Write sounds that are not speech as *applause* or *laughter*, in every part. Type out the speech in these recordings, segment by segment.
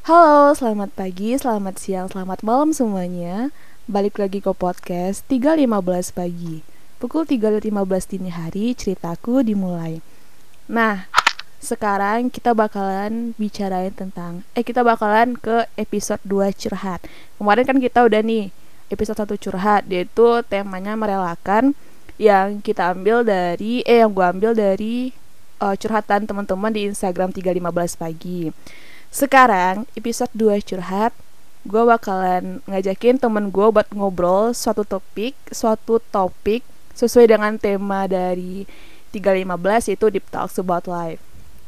Halo, selamat pagi, selamat siang, selamat malam semuanya. Balik lagi ke podcast 3.15 pagi. Pukul 3.15 dini hari, ceritaku dimulai. Nah, sekarang kita bakalan bicarain tentang Eh, kita bakalan ke episode 2 curhat. Kemarin kan kita udah nih episode 1 curhat Yaitu temanya merelakan Yang kita ambil dari, eh yang gue ambil dari uh, curhatan teman-teman di Instagram 3.15 pagi sekarang episode 2 curhat Gue bakalan ngajakin temen gue buat ngobrol suatu topik Suatu topik sesuai dengan tema dari 315 yaitu Deep Talks About Life.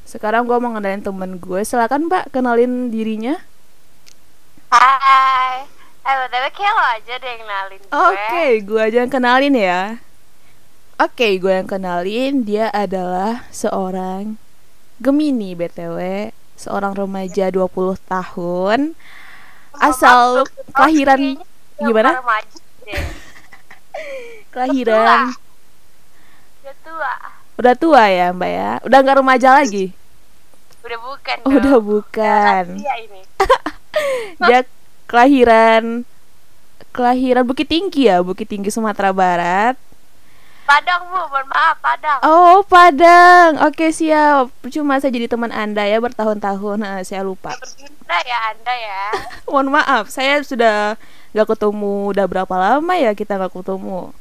Sekarang gue mau ngenalin temen gue Silahkan mbak kenalin dirinya. Hai. Eh btw kayak lo aja deh yang kenalin gue. Oke, gue aja yang kenalin ya. Oke, gue yang kenalin. Dia adalah seorang Gemini BTW Seorang remaja 20 tahun Asal kelahiran gimana? *laughs* Kelahiran. Udah tua. Udah tua ya mbak ya? Udah nggak remaja lagi? Udah bukan Oh, dong. Udah bukan ini. *laughs* Dia kelahiran Kelahiran Bukit Tinggi ya Bukit Tinggi Sumatera Barat Padang bu, mohon maaf Padang. Oh Padang. Oke siap. Cuma saya jadi teman anda ya Bertahun-tahun. Nah, Saya lupa. Berguna ya anda ya. *laughs* Mohon maaf Saya sudah Gak ketemu Udah berapa lama ya Kita gak ketemu?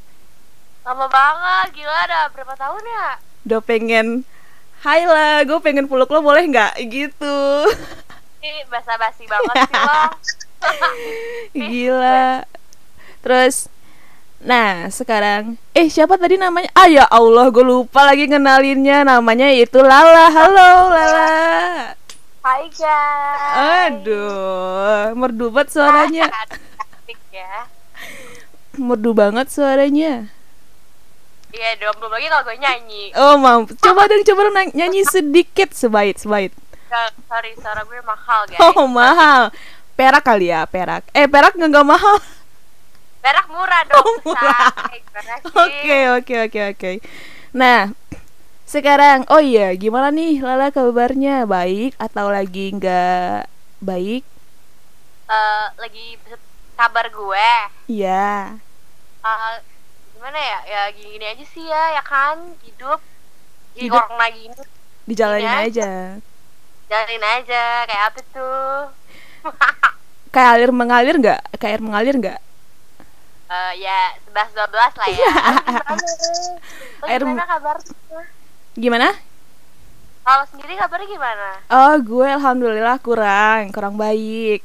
Lama banget, gila ada berapa tahun ya? Udah pengen Hai lah Gue pengen peluk lo boleh nggak? Gitu. Ini basa-basi banget sih lo. *laughs* Gila. Terus Nah sekarang Eh siapa tadi namanya? Ah ya Allah gue lupa lagi ngenalinnya. Namanya itu Lala. Halo Lala. Hai guys. Aduh Merdu banget suaranya. Cantik *laughs* ya Merdu banget suaranya. Iya dong, belum lagi kalau gue nyanyi. Oh mampu Coba dong coba dong ny- nyanyi sedikit sebait Gak, Sorry, suara gue mahal guys. Oh mahal. Perak kali ya perak. Eh perak nggak mahal Berak murah dong Oh, murah. Oke oke oke oke. Nah Sekarang Oh iya gimana nih Lala kabarnya? Baik atau lagi nggak baik? Eh, lagi kabar gue. Iya. Eh, gimana ya? Ya gini-gini aja sih ya ya kan? Hidup. Di Hidup. orang lagi ini. Dijalanin Iya. aja. Jalanin aja kayak apa tuh? Kayak alir mengalir nggak? Kayak air mengalir nggak Eh, ya sebelas dua belas lah ya. Lo *laughs* Air- gimana kabar Gimana? Kalau sendiri kabarnya gimana? Oh gue alhamdulillah kurang Kurang baik.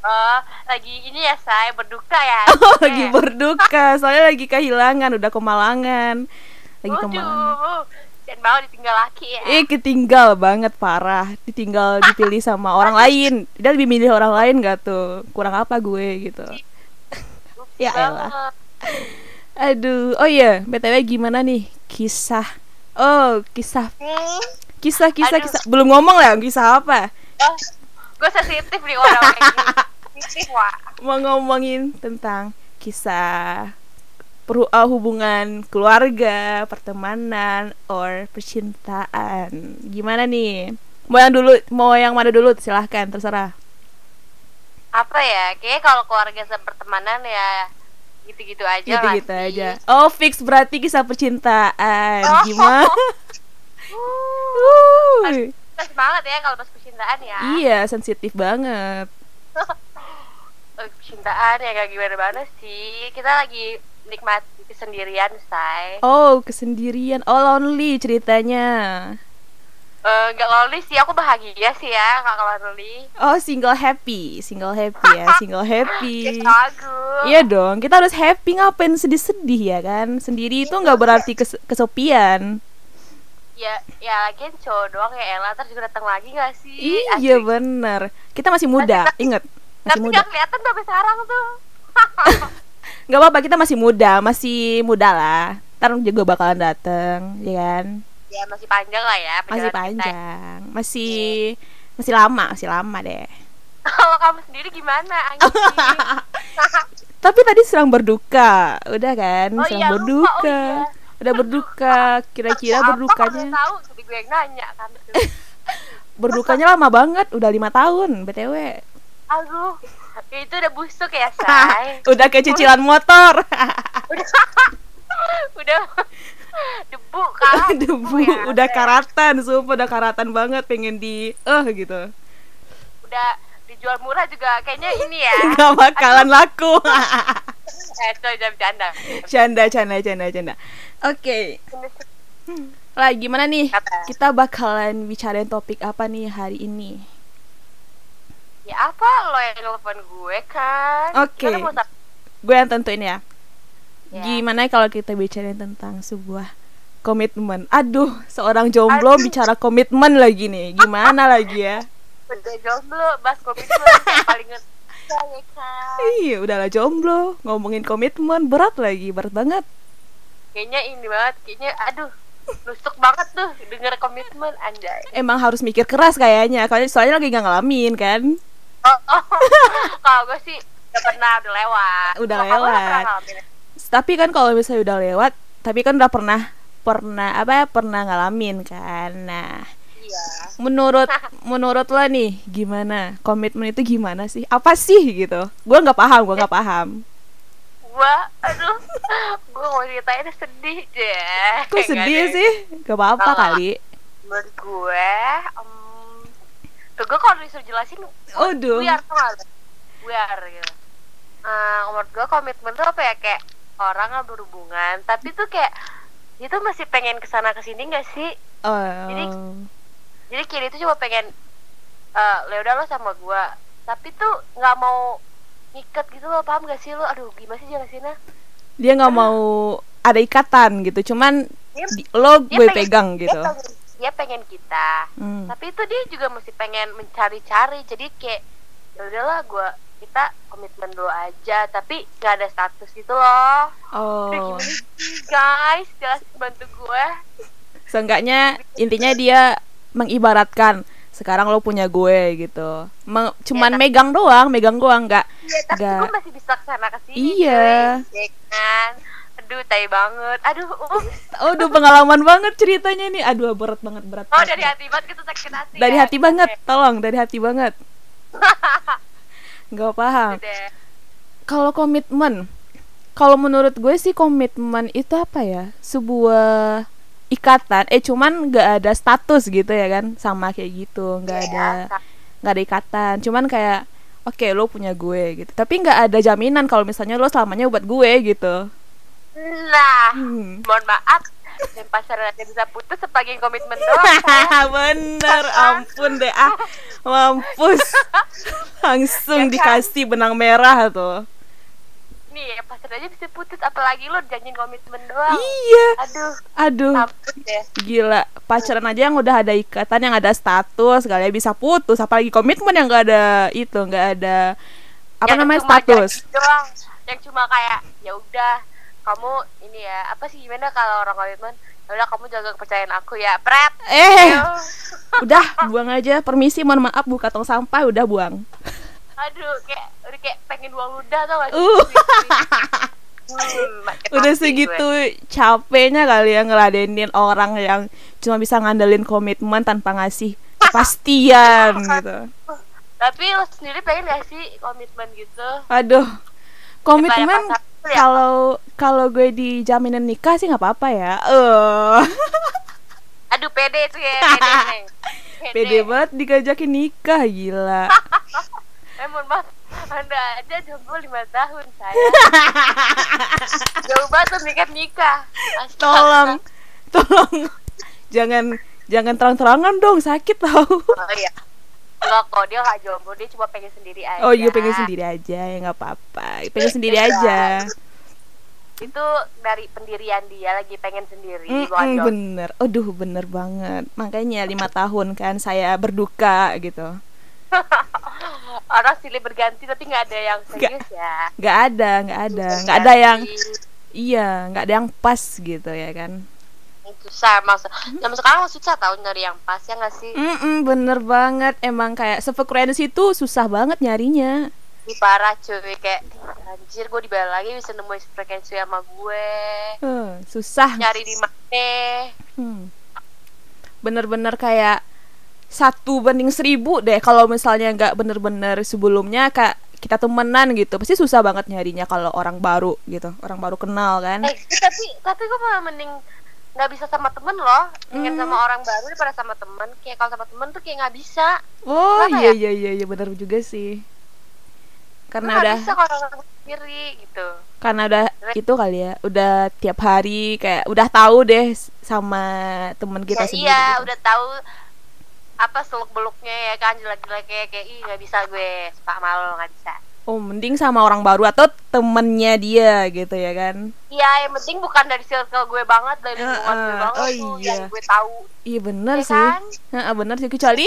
Oh lagi ini ya saya berduka ya. *laughs* Oh, lagi berduka. Soalnya lagi kehilangan udah kemalangan. Lagi kemalangan. Waduh, dan mau ditinggal laki ya. Eh ketinggal banget parah. Ditinggal dipilih sama orang *laughs* lain. Dia lebih milih orang lain gak tuh? Kurang apa gue gitu. Ups ya elah. aduh oh iya btw gimana nih kisah oh kisah Hmm, kisah kisah Aduh. kisah belum ngomong lah kisah apa oh, gue sensitif nih orang sensitif *laughs* wah mau ngomongin tentang kisah peru- uh, hubungan keluarga, pertemanan, or percintaan. Gimana nih? Mau yang dulu, mau yang mana dulu? Silahkan, terserah. Apa ya kayak kalau keluarga sama pertemanan ya gitu-gitu aja lah Gitu-gitu sih. aja. Oh, fix berarti kisah percintaan. Oh. Gimana? *laughs* Uh. Pas banget ya kalau pas percintaan ya Iya, sensitif banget. *laughs* Percintaan ya gak gimana mana sih kita lagi nikmati kesendirian say Oh, kesendirian. Oh, lonely ceritanya. Eh, nggak lonely sih aku bahagia sih ya nggak lonely Oh, single happy. Single happy ya, *laughs* single happy. ya lagu Iya dong, kita harus happy ngapain sedih-sedih ya kan? Sendiri itu nggak berarti kes- kesepian. ya ya lagian cowok doang ya Ella ntar juga datang lagi gak sih Iya Asik. bener. Kita masih muda, Tapi- inget masih tapi muda. nggak kelihatan sampai sekarang tuh *laughs* Gak apa-apa, kita masih muda, masih muda lah. Ntar juga bakalan dateng, ya kan? Ya masih panjang lah ya Masih perjalanan kita. panjang, masih masih lama, masih lama deh. *laughs* kalau kamu sendiri gimana *laughs* Tapi tadi serang berduka, udah kan? Oh serang iya, lupa, berduka. oh iya. Udah berduka, kira-kira berdukanya. tahu jadi gue yang nanya kan *laughs* berdukanya lama banget udah lima tahun btw aduh itu udah busuk ya say udah kayak cicilan motor udah udah *laughs* debu kan *laughs* debu ya, udah karatan sumpah udah karatan banget pengen di eh gitu. Udah dijual murah juga kayaknya ini ya. *laughs* Nggak bakalan laku. Eh jam bercanda. Canda canda canda canda. Oke. Lah gimana nih? Kata. kita bakalan bicarain topik apa nih hari ini? Ya apa lo yang nelfon gue kan? Oke. Sap- gue yang tentuin ya ya. gimana kalau kita bicarain tentang sebuah komitmen? Aduh seorang jomblo Aduh. bicara komitmen lagi nih. Gimana *laughs* lagi ya? Udah jomblo bahas komitmen paling ngerti ya kan? Iya udahlah jomblo. Ngomongin komitmen berat lagi berat banget. Kayaknya ini banget kayaknya aduh nusuk banget tuh denger komitmen anjay. Emang harus mikir keras kayaknya kalau soalnya lagi nggak ngalamin kan? Oh, oh. *laughs* kalau gue sih udah pernah udah lewat. Udah kamu lewat. Tapi kan kalau misalnya udah lewat tapi kan udah pernah pernah apa ya pernah ngalamin kan. Nah iya. menurut *laughs* menurut lo nih gimana? Komitmen itu gimana sih? Apa sih gitu? Gue nggak paham gue nggak paham. Gua aduh gua mau ceritain sedih deh. Kok sedih deh. sih? Gak apa apa kali. menurut gue em, tuh gue kalau disuruh jelasin Aduh. biar tuh nggak lu? biar gitu. Eh, menurut gue komitmen tuh apa ya? Kayak orang nggak berhubungan. Tapi tuh kayak dia tuh masih pengen ke sana ke sini nggak sih? Oh. Jadi, jadi kiri itu cuma pengen eh ya udah lo sama gue tapi tuh nggak mau ngikat gitu lo paham gak sih lo? Aduh gimana sih jelasinnya? Dia nggak mau ada ikatan gitu cuman Dia- di- lo dia gue pengen- pegang dia gitu. pengen, dia pengen kita. Hmm. tapi itu dia juga mesti pengen mencari-cari jadi kayak ya udahlah gue kita komitmen dulu aja tapi nggak ada status gitu loh oh Aduh, gimana sih guys jelasin bantu gue seenggaknya intinya dia mengibaratkan sekarang lo punya gue gitu Meng- cuman tapi- megang doang megang doang nggak Iya, tapi Nggak. gue masih bisa ke sana ke sini Iya. cuy. Iya kan aduh tai banget aduh ups. Aduh pengalaman banget ceritanya nih Aduh berat banget berat oh banget. dari hati banget gitu sakit hati Dari ya. hati banget Tolong dari hati banget *laughs* Gak paham. Kalau komitmen Kalau menurut gue sih komitmen itu apa ya? Sebuah ikatan. Eh cuman gak ada status gitu ya kan? Sama kayak gitu. Gak Iya, ada nggak ada ikatan. Cuman kayak Oke lo punya gue gitu. Tapi nggak ada jaminan kalau misalnya lo selamanya buat gue gitu. Nah hmm. mohon maaf dan pasarannya bisa putus sebagai komitmen doang sayang. *laughs* Bener ampun deh ah. Mampus. Langsung Ya kan? dikasih benang merah tuh. Nih pacar aja bisa putus apalagi lo janjin komitmen doang. Iya. Aduh. Aduh. Deh. Gila Pacaran aja yang udah ada ikatan Yang ada status Kalian bisa putus. Apalagi komitmen yang gak ada Itu gak ada Apa Yang namanya status. doang. Yang cuma kayak ya udah kamu ini ya apa sih gimana kalau orang komitmen ya udah kamu jaga kepercayaan aku ya pret Eh Yo. *laughs* Udah buang aja Permisi mohon maaf Buka tong sampah Udah buang aduh kayak udah kayak pengen buang ludah tau gak sih Uh. *laughs* Hmm, makin Udah segitu gue. capeknya kali ya ngeladenin orang yang cuma bisa ngandelin komitmen tanpa ngasih kepastian *laughs* gitu. tapi lo sendiri pengen gak sih komitmen gitu Aduh, komitmen ya, kalau kalau gue dijaminin nikah sih nggak apa-apa ya. Eh, aduh pede tuh ya *laughs* pede banget dikajakin nikah gila. *laughs* eh mohon maaf anda aja jomblo lima tahun saya *laughs* jauh banget nikah Astaga. Tolong, tolong, jangan jangan terang-terangan dong sakit tau. oh iya enggak kok dia nggak jomblo dia cuma pengen sendiri aja Oh iya pengen sendiri aja ya nggak apa-apa, pengen sendiri Iya. aja. itu dari pendirian dia lagi pengen sendiri bukan jomblo. bener, aduh bener banget. Makanya lima tahun kan saya berduka gitu. *laughs* orang silih berganti tapi nggak ada yang serius ya Nggak ada, nggak ada, nggak ada yang iya, nggak ada yang pas gitu ya kan. Susah masa zaman sekarang susah tau nyari yang pas ya nggak sih Mm bener banget. Emang kayak sefrekuensi itu susah banget nyarinya. Ih, parah cuy kayak anjir gue dibayar lagi bisa nemuin frekuensi sama gue Eh, susah. nyari di mana Hmm. Bener-bener kayak satu banding seribu deh kalau misalnya nggak bener-bener sebelumnya kak kita temenan gitu pasti susah banget nyarinya kalau orang baru gitu orang baru kenal kan eh tapi tapi gue malah mending nggak bisa sama temen loh ingin Hmm. sama orang baru daripada sama temen kayak kalau sama temen tuh kayak nggak bisa oh Kenapa iya ya? iya iya iya benar juga sih karena udah bisa kalau sendiri gitu karena udah itu kali ya udah tiap hari kayak udah tahu deh sama temen kita ya sendiri iya gitu. udah tahu apa seluk beluknya ya kan jelek-jelek kayak kayak ih nggak bisa gue sama lo nggak bisa oh mending sama orang baru atau temennya dia gitu ya kan Iya, yang penting bukan dari circle gue banget, dari lingkungan gue banget oh tuh iya. yang gue tahu. iya bener Ya sih kan? Heeh, bener sih kecuali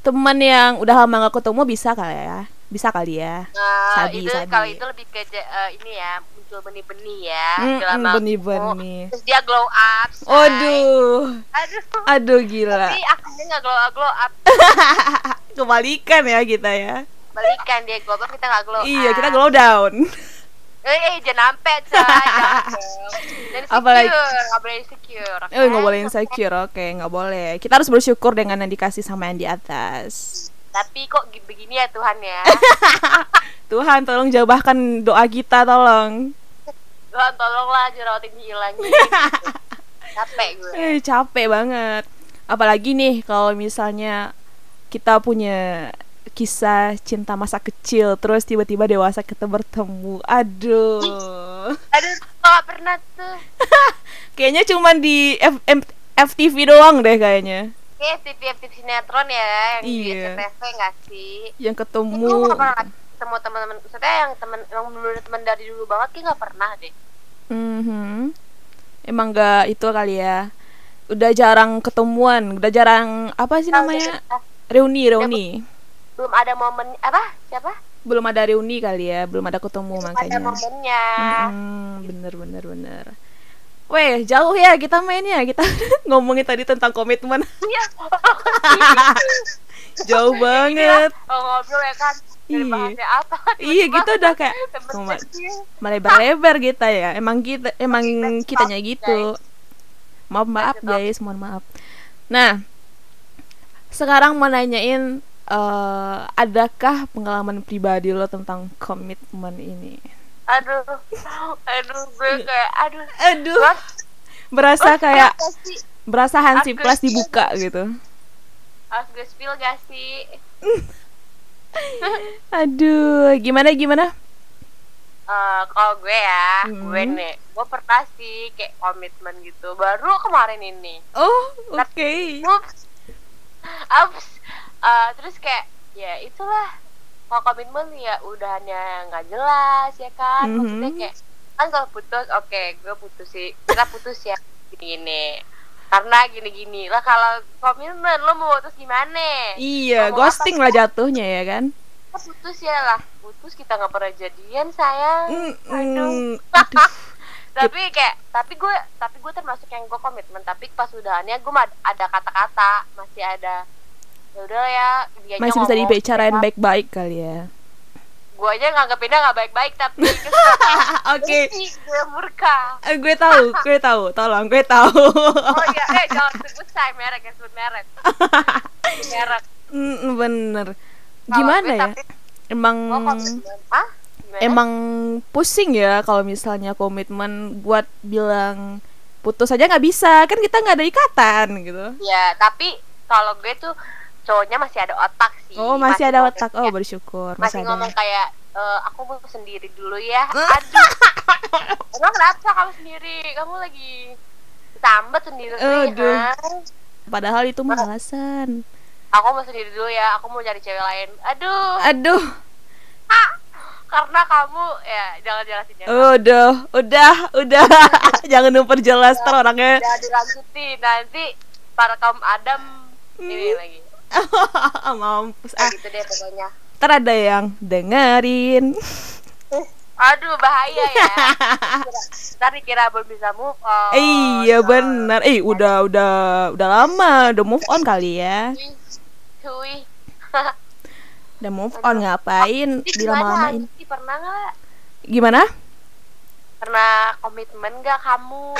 teman yang udah lama gak ketemu bisa kali ya bisa kali ya Nah, Sabi, itu sabi. kalau itu lebih ke eh, ini ya, muncul benih-benih ya. Mm, mm, benih-benih. Terus dia glow up. say. Aduh, Aduh. aduh gila. Tapi akhirnya nggak glow up, glow up. *laughs* Kebalikan ya kita ya. Balikan dia glow up, kita nggak glow up. Iya, kita glow down. Eh, eh jangan sampai. Dan *laughs* Apalagi- nggak boleh insecure. oke? Eh, nggak boleh insecure, oke, nggak boleh. Kita harus bersyukur dengan yang dikasih sama yang di atas. Tapi kok gi- begini ya Tuhan ya. *laughs* Tuhan, tolong jawabkan doa kita, tolong. Tuhan tolonglah jerawat ini hilangin. *laughs* Capek gue. Eh, capek banget. Apalagi nih kalau misalnya kita punya kisah cinta masa kecil terus tiba-tiba dewasa kita bertemu. Aduh. Aduh, gak pernah tuh. *laughs* Kayaknya cuman di F M- FTV doang deh kayaknya. Kayak FTV FTV sinetron ya yang di Iya. SCTV nggak sih? Yang ketemu. gak pernah ketemu teman-teman. Maksudnya yang teman yang bener teman dari dulu banget kayak nggak pernah deh. Mhm. Emang gak itu kali ya. Udah jarang ketemuan, udah jarang apa sih namanya? Ah, Reuni, reuni. Belum ada momen apa? Siapa? Belum ada reuni kali ya, belum ada ketemu Belum ada makanya. momennya. Mm, bener bener bener. Weh, jauh ya kita mainnya. Kita *laughs* ngomongin tadi tentang komitmen. Iya. *laughs* jauh banget. Oh, ngobrol ya kan. Iya. apa? Iya, kita udah kayak *laughs* melebar-lebar kita ya. Emang kita emang kitanya gitu. Maaf maaf guys, mohon maaf. Nah, sekarang mau nanyain eh, adakah pengalaman pribadi lo tentang komitmen ini? Aduh. Aduh, gue kayak aduh. Aduh, Gue berasa kayak Gak sih? berasa hansip Aku- plus dibuka gitu. Harus gue spill gak sih? *laughs* Aduh, gimana gimana? Eh, kalau gue ya, Hmm. gue nih, gue pernah sih kayak komitmen gitu. Baru kemarin ini. Oh, oke. Ups, ups. Eh, terus kayak ya itulah. Kalau komitmen ya udahannya nggak jelas ya kan. Maksudnya Mhm. kayak kan kalau putus, oke, gue putus sih. Kita putus ya gini-gini. Karena gini-gini lah kalau komitmen lo mau putus gimana? Iya, Ngomong ghosting apa? lah jatuhnya ya kan? Putus ya lah. Putus kita nggak pernah jadian sayang. Mm, Aduh. mm, aduh. *laughs* tapi kayak tapi gue tapi gue termasuk yang gue komitmen tapi pas udahannya gue ada kata-kata masih ada ya udah ya dia Masih bisa dibicarain baik-baik kali ya. gue aja nganggepinnya nggak baik-baik tapi *laughs* Oke, gue murka eh, gue tahu, gue tahu. Tolong, gue tahu. oh iya eh jangan sebut saya merek ya sebut merek *laughs* merek Mm, bener. Gimana ya? tapi Emang Gimana? emang pusing ya kalau misalnya komitmen buat bilang putus aja nggak bisa kan kita nggak ada ikatan gitu. ya tapi kalau gue tuh cowoknya masih ada otak sih Oh masih ada ngomong otak, oh bersyukur masih masih ngomong ada. kayak "Eh, aku mau sendiri dulu ya aduh emang kenapa kamu sendiri kamu lagi sambat sendiri Aduh. ha? Padahal itu mah alasan. aku mau sendiri dulu ya aku mau cari cewek lain aduh Aduh, karena kamu ya jangan jelasin ya udah, udah, *laughs* udah. Jangan memperjelas ter orangnya. jangan dilanjutin nanti para kaum Adam ini Hmm. lagi *laughs* Mampus ah. gitu deh pokoknya Ntar ada yang dengerin. aduh bahaya ya *laughs* ntar dikira belum bisa move on iya benar. Eh udah udah udah lama, udah move on kali ya. cuy *laughs* Udah move on ngapain? Dilama-lamain. pernah nggak Gimana? pernah komitmen nggak kamu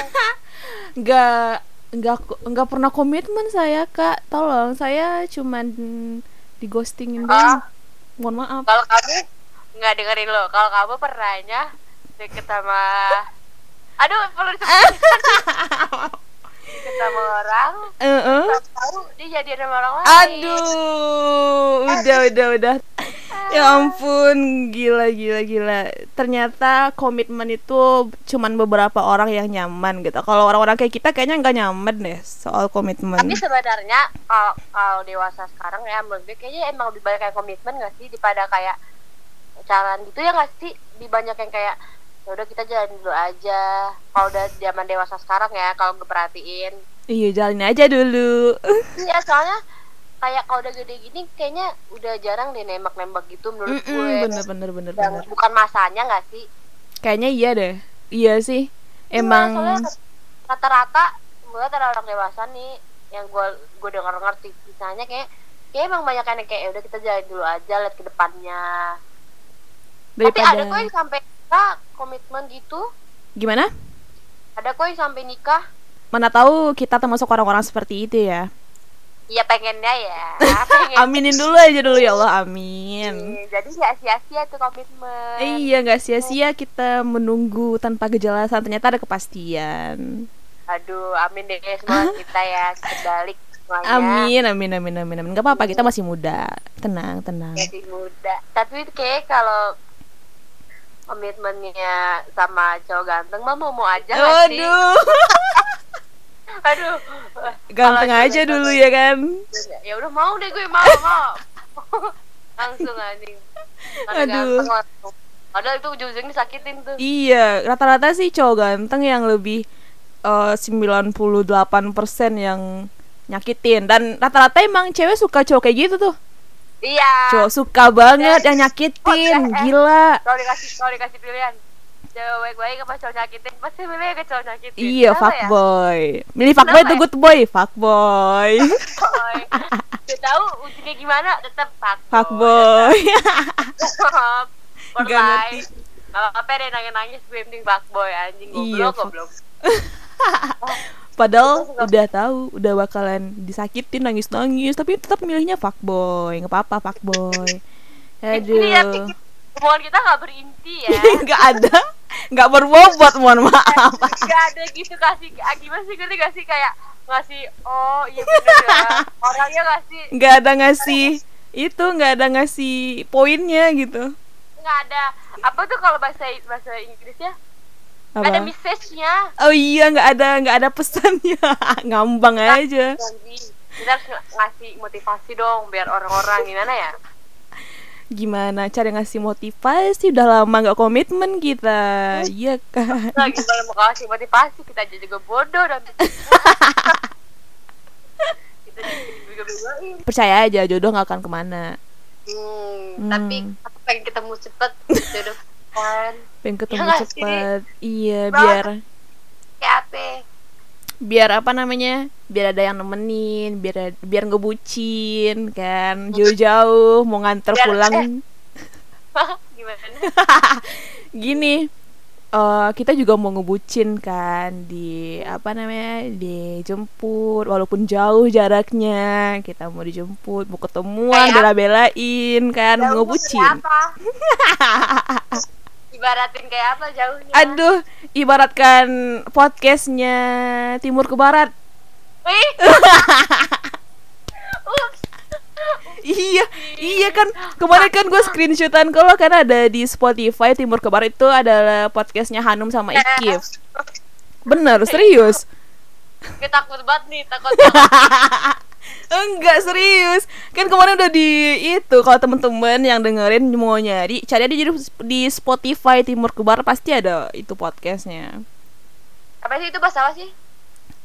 Nggak Enggak enggak pernah komitmen saya, Kak. Tolong, saya cuman di ghostingin doang. Ah. Mohon maaf. Kalau kamu nggak dengerin lo, kalau kamu pernahnya deket sama Aduh, perlu disebut *laughs* deket sama orang, Heeh. terus tahu dia jadian sama orang lain. Aduh, udah udah udah. Ya ampun, gila gila gila. Ternyata komitmen itu cuman beberapa orang yang nyaman gitu. Kalau orang-orang kayak kita kayaknya nggak nyaman deh soal komitmen. Tapi sebenarnya kalau kalau dewasa sekarang ya menurut gue kayaknya emang lebih banyak kayak komitmen gak sih daripada kayak pacaran gitu ya gak sih? Di banyak yang kayak ya udah kita jalan dulu aja. Kalau udah zaman dewasa sekarang ya kalau gue perhatiin. Iya, jalin aja dulu. *laughs* Iya soalnya kayak kalau udah gede gini kayaknya udah jarang deh nembak-nembak gitu menurut Mm-mm, gue. bener bener bener Dan bener. bukan masanya gak sih? Kayaknya iya deh. Iya sih. Iya, Emang rata-rata gue ada orang dewasa nih yang gue gue dengar ngerti misalnya kayak kayak emang banyak yang kayak "Ya udah kita jalan dulu aja lihat ke depannya tapi daripada ada kok yang sampai nikah komitmen gitu gimana? ada kok yang sampai nikah Mana tahu kita termasuk orang-orang seperti itu ya. iya pengennya ya *laughs* pengen Aminin dulu aja dulu ya Allah, amin. Iya, jadi nggak sia-sia tuh komitmen Iya nggak sia-sia kita menunggu tanpa kejelasan ternyata ada kepastian. aduh amin deh semua kita ya kebalik semuanya Amin amin amin amin amin. Gak apa-apa kita masih muda. Tenang tenang. masih muda tapi kayak kalau komitmennya sama cowok ganteng mah mau mau aja nggak sih Aduh, *laughs* aduh ganteng aja cowok dulu ya kan. ya udah mau deh gue mau mau *laughs* langsung anjing Aduh. ganteng langsung. padahal itu ujung-ujungnya disakitin tuh Iya, rata-rata sih cowok ganteng yang lebih eh, 98% yang nyakitin dan rata-rata emang cewek suka cowok kayak gitu tuh. Iya Cowok suka banget yang nyakitin, Oh, eh, eh. gila. kalau dikasih kalau dikasih pilihan cewek baik-baik apa cowok nyakitin pasti milih ke cowok nyakitin Iya, Kenapa ya? fuckboy. Milih fuckboy Kenapa tuh ya? good boy, fuckboy. *laughs* Boy. Udah tahu ujungnya gimana tetap fuckboy fuckboy. *laughs* For Gak ngerti. Gak apa-apa deh nangis-nangis gue yang penting fuckboy anjing Iya, goblok goblok *laughs* Padahal nggak- udah tahu, udah bakalan disakitin nangis-nangis, tapi tetap milihnya fuckboy. Nggak apa-apa fuckboy. Ini ya Aduh. hubungan kita gak berinti ya. *laughs* Nggak ada. Nggak berbobot mohon maaf. Gak ada gitu kasih ah, Gimana sih ngerti gak sih? Kayak Ngasih Oh iya bener ya. Orangnya ngasih. Nggak ada ngasih itu nggak ada ngasih poinnya gitu. Gak ada. Apa tuh kalau bahasa bahasa Inggrisnya apa? Ada message-nya. Oh iya nggak ada nggak ada pesannya. *laughs* Ngambang aja. Jadi kita harus ng- ngasih motivasi dong biar orang-orang gimana ya? Gimana cara ngasih motivasi? Udah lama nggak komitmen kita. Iya kan? Nah, gimana mau kasih motivasi? Kita aja juga bodoh dan *laughs* kita percaya aja jodoh nggak akan ke mana. Hmm, Hmm. tapi aku pengen ketemu cepet. *laughs* Jodoh kan pengen ketemu nggak sih? cepat iya Bang. biar biar apa namanya? Biar ada yang nemenin biar biar ngebucin kan. Jauh-jauh mau nganter Biar- pulang. *laughs* gimana? *laughs* Gini eh, kita juga mau ngebucin kan. Di apa namanya? Dijemput walaupun jauh jaraknya. Kita mau dijemput mau ketemuan bela-belain kan. Ngebucin *laughs* ibaratin kayak apa jauhnya? Aduh ibaratkan podcastnya timur ke barat. Wih. *laughs* Iya, iya kan. Kemarin kan gue screenshotan kalau karena ada di Spotify Timur ke Barat itu adalah podcastnya Hanum sama Ikif. Bener, serius. gue takut banget nih takut *laughs* Enggak serius. Kan kemarin udah di itu kalau temen-temen yang dengerin mau nyari, cari aja di, di Spotify Timur ke Barat pasti ada itu podcastnya. apa sih itu bahasa apa sih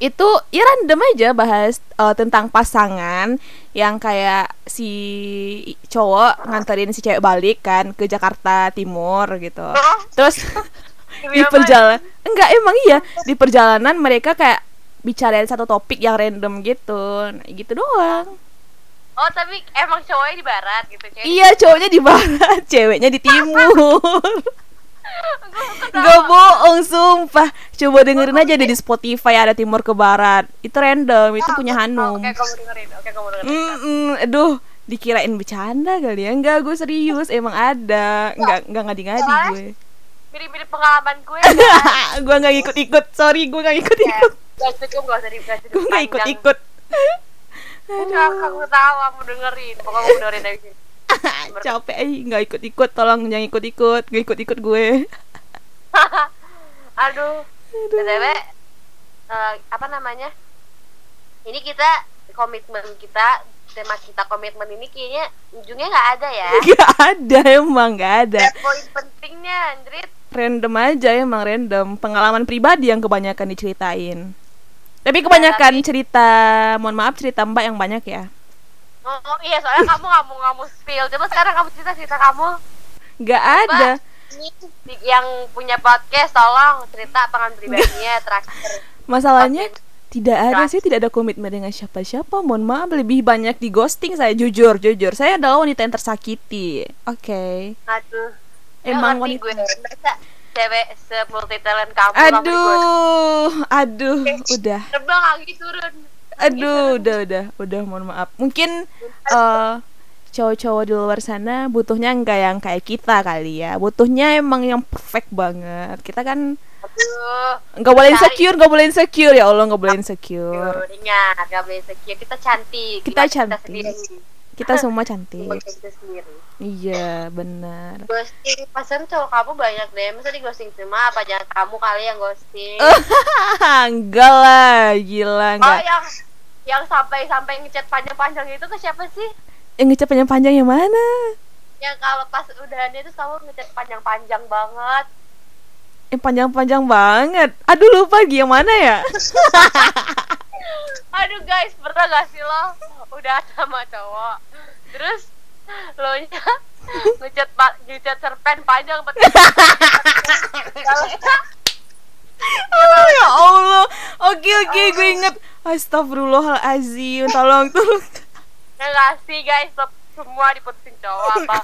Itu ya random aja bahas eh, tentang pasangan yang kayak si cowok nganterin si cewek balik kan ke Jakarta Timur gitu. Terus *laughs* di perjalanan enggak emang iya di perjalanan mereka kayak bicarain satu topik yang random gitu. Nah, gitu doang. Oh tapi emang cowoknya di barat gitu cewek iya cowoknya di barat *laughs* ceweknya di timur. Gak bohong sumpah. Coba dengerin aja deh di Spotify ada Timur ke Barat. Itu random, itu punya Hanum. Oke, kamu dengerin. Oke, kamu dengerin. Mm-mm, Aduh dikirain bercanda kali ya. Enggak gue serius emang ada. Enggak enggak. ngadi-ngadi gue. Mirip-mirip pengalaman gue. *laughs* kan? Gue nggak ikut-ikut Sorry gue nggak ikut-ikut Gak cukup, gak usah di gak Gue nggak ikut-ikut Enggak, kamu tahu, kamu dengerin. Pokoknya kamu dengerin dari sini. *laughs* Capek nggak ikut-ikut Tolong jangan ikut-ikut Gak ikut-ikut gue *laughs* Aduh. BTW, eh, apa namanya? Ini kita komitmen kita tema kita komitmen ini kayaknya ujungnya nggak ada ya. *laughs* Gak ada emang Gak ada poin pentingnya, Andrit, random aja emang random pengalaman pribadi yang kebanyakan diceritain tapi kebanyakan tapi- cerita mohon maaf cerita mbak yang banyak ya Oh, oh, iya soalnya kamu nggak mau nggak mau spill. Coba sekarang kamu cerita cerita kamu. nggak ada di- yang punya podcast tolong cerita pengalaman pribadinya terakhir. masalahnya Podcast. tidak ada sih tidak ada komitmen dengan siapa-siapa mohon maaf lebih banyak di ghosting saya jujur jujur saya adalah wanita yang tersakiti oke Aduh. emang wanita gue. Cewek semulti talent kamu aduh aduh udah. terbang lagi turun. aduh udah udah udah mohon maaf. Mungkin eh cowok-cowok di luar sana butuhnya enggak yang kayak kita kali ya. Butuhnya emang yang perfect banget. Kita kan Aduh. nggak boleh insecure nggak boleh insecure. Ya allah nggak boleh insecure. ingat gak boleh insecure. Kita cantik. Kita cantik. sendiri kita semua cantik. Kita sendiri. Iya benar. Ghosting pasan cowok kamu banyak deh. Masa di ghosting cuma apa? Jangan kamu kali yang ghosting. *laughs* Enggak lah gila oh enggak. yang yang sampai sampai ngechat panjang-panjang itu ke siapa sih? Yang ngecap panjang-panjang yang mana? Yang kalau pas udahannya itu kamu ngechat panjang-panjang banget. Yang panjang-panjang banget. Aduh lupa Gi, yang mana ya *laughs* aduh guys pernah gak sih lo? Udah sama cowok. Terus lo nya ngechat pa- ngechat cerpen panjang oh ya allah. Oke oke gue inget Astagfirullahalazim tolong tolong. Ya gak sih guys semua diputusin cowok apa?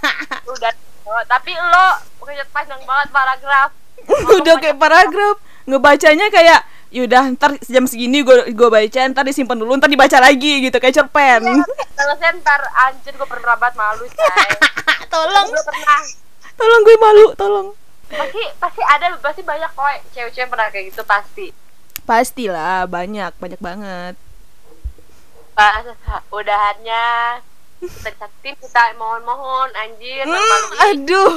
Udah cowok. Tapi lo ngechat panjang banget paragraf. *laughs* Udah kayak paragraf. Ngebacanya kayak yaudah ntar jam segini gue gue baca ntar disimpan dulu ntar dibaca lagi gitu kayak cerpen. Selesai ntar anjir gue pernah banget malu say *laughs* tolong. Gue pernah. Tolong gue malu tolong. Pasti pasti ada pasti banyak kok cewek-cewek yang pernah kayak gitu pasti. Pastilah banyak banyak banget. Pas udahannya kita catin kita mohon-mohon anjir Hmm, malu-maluin. aduh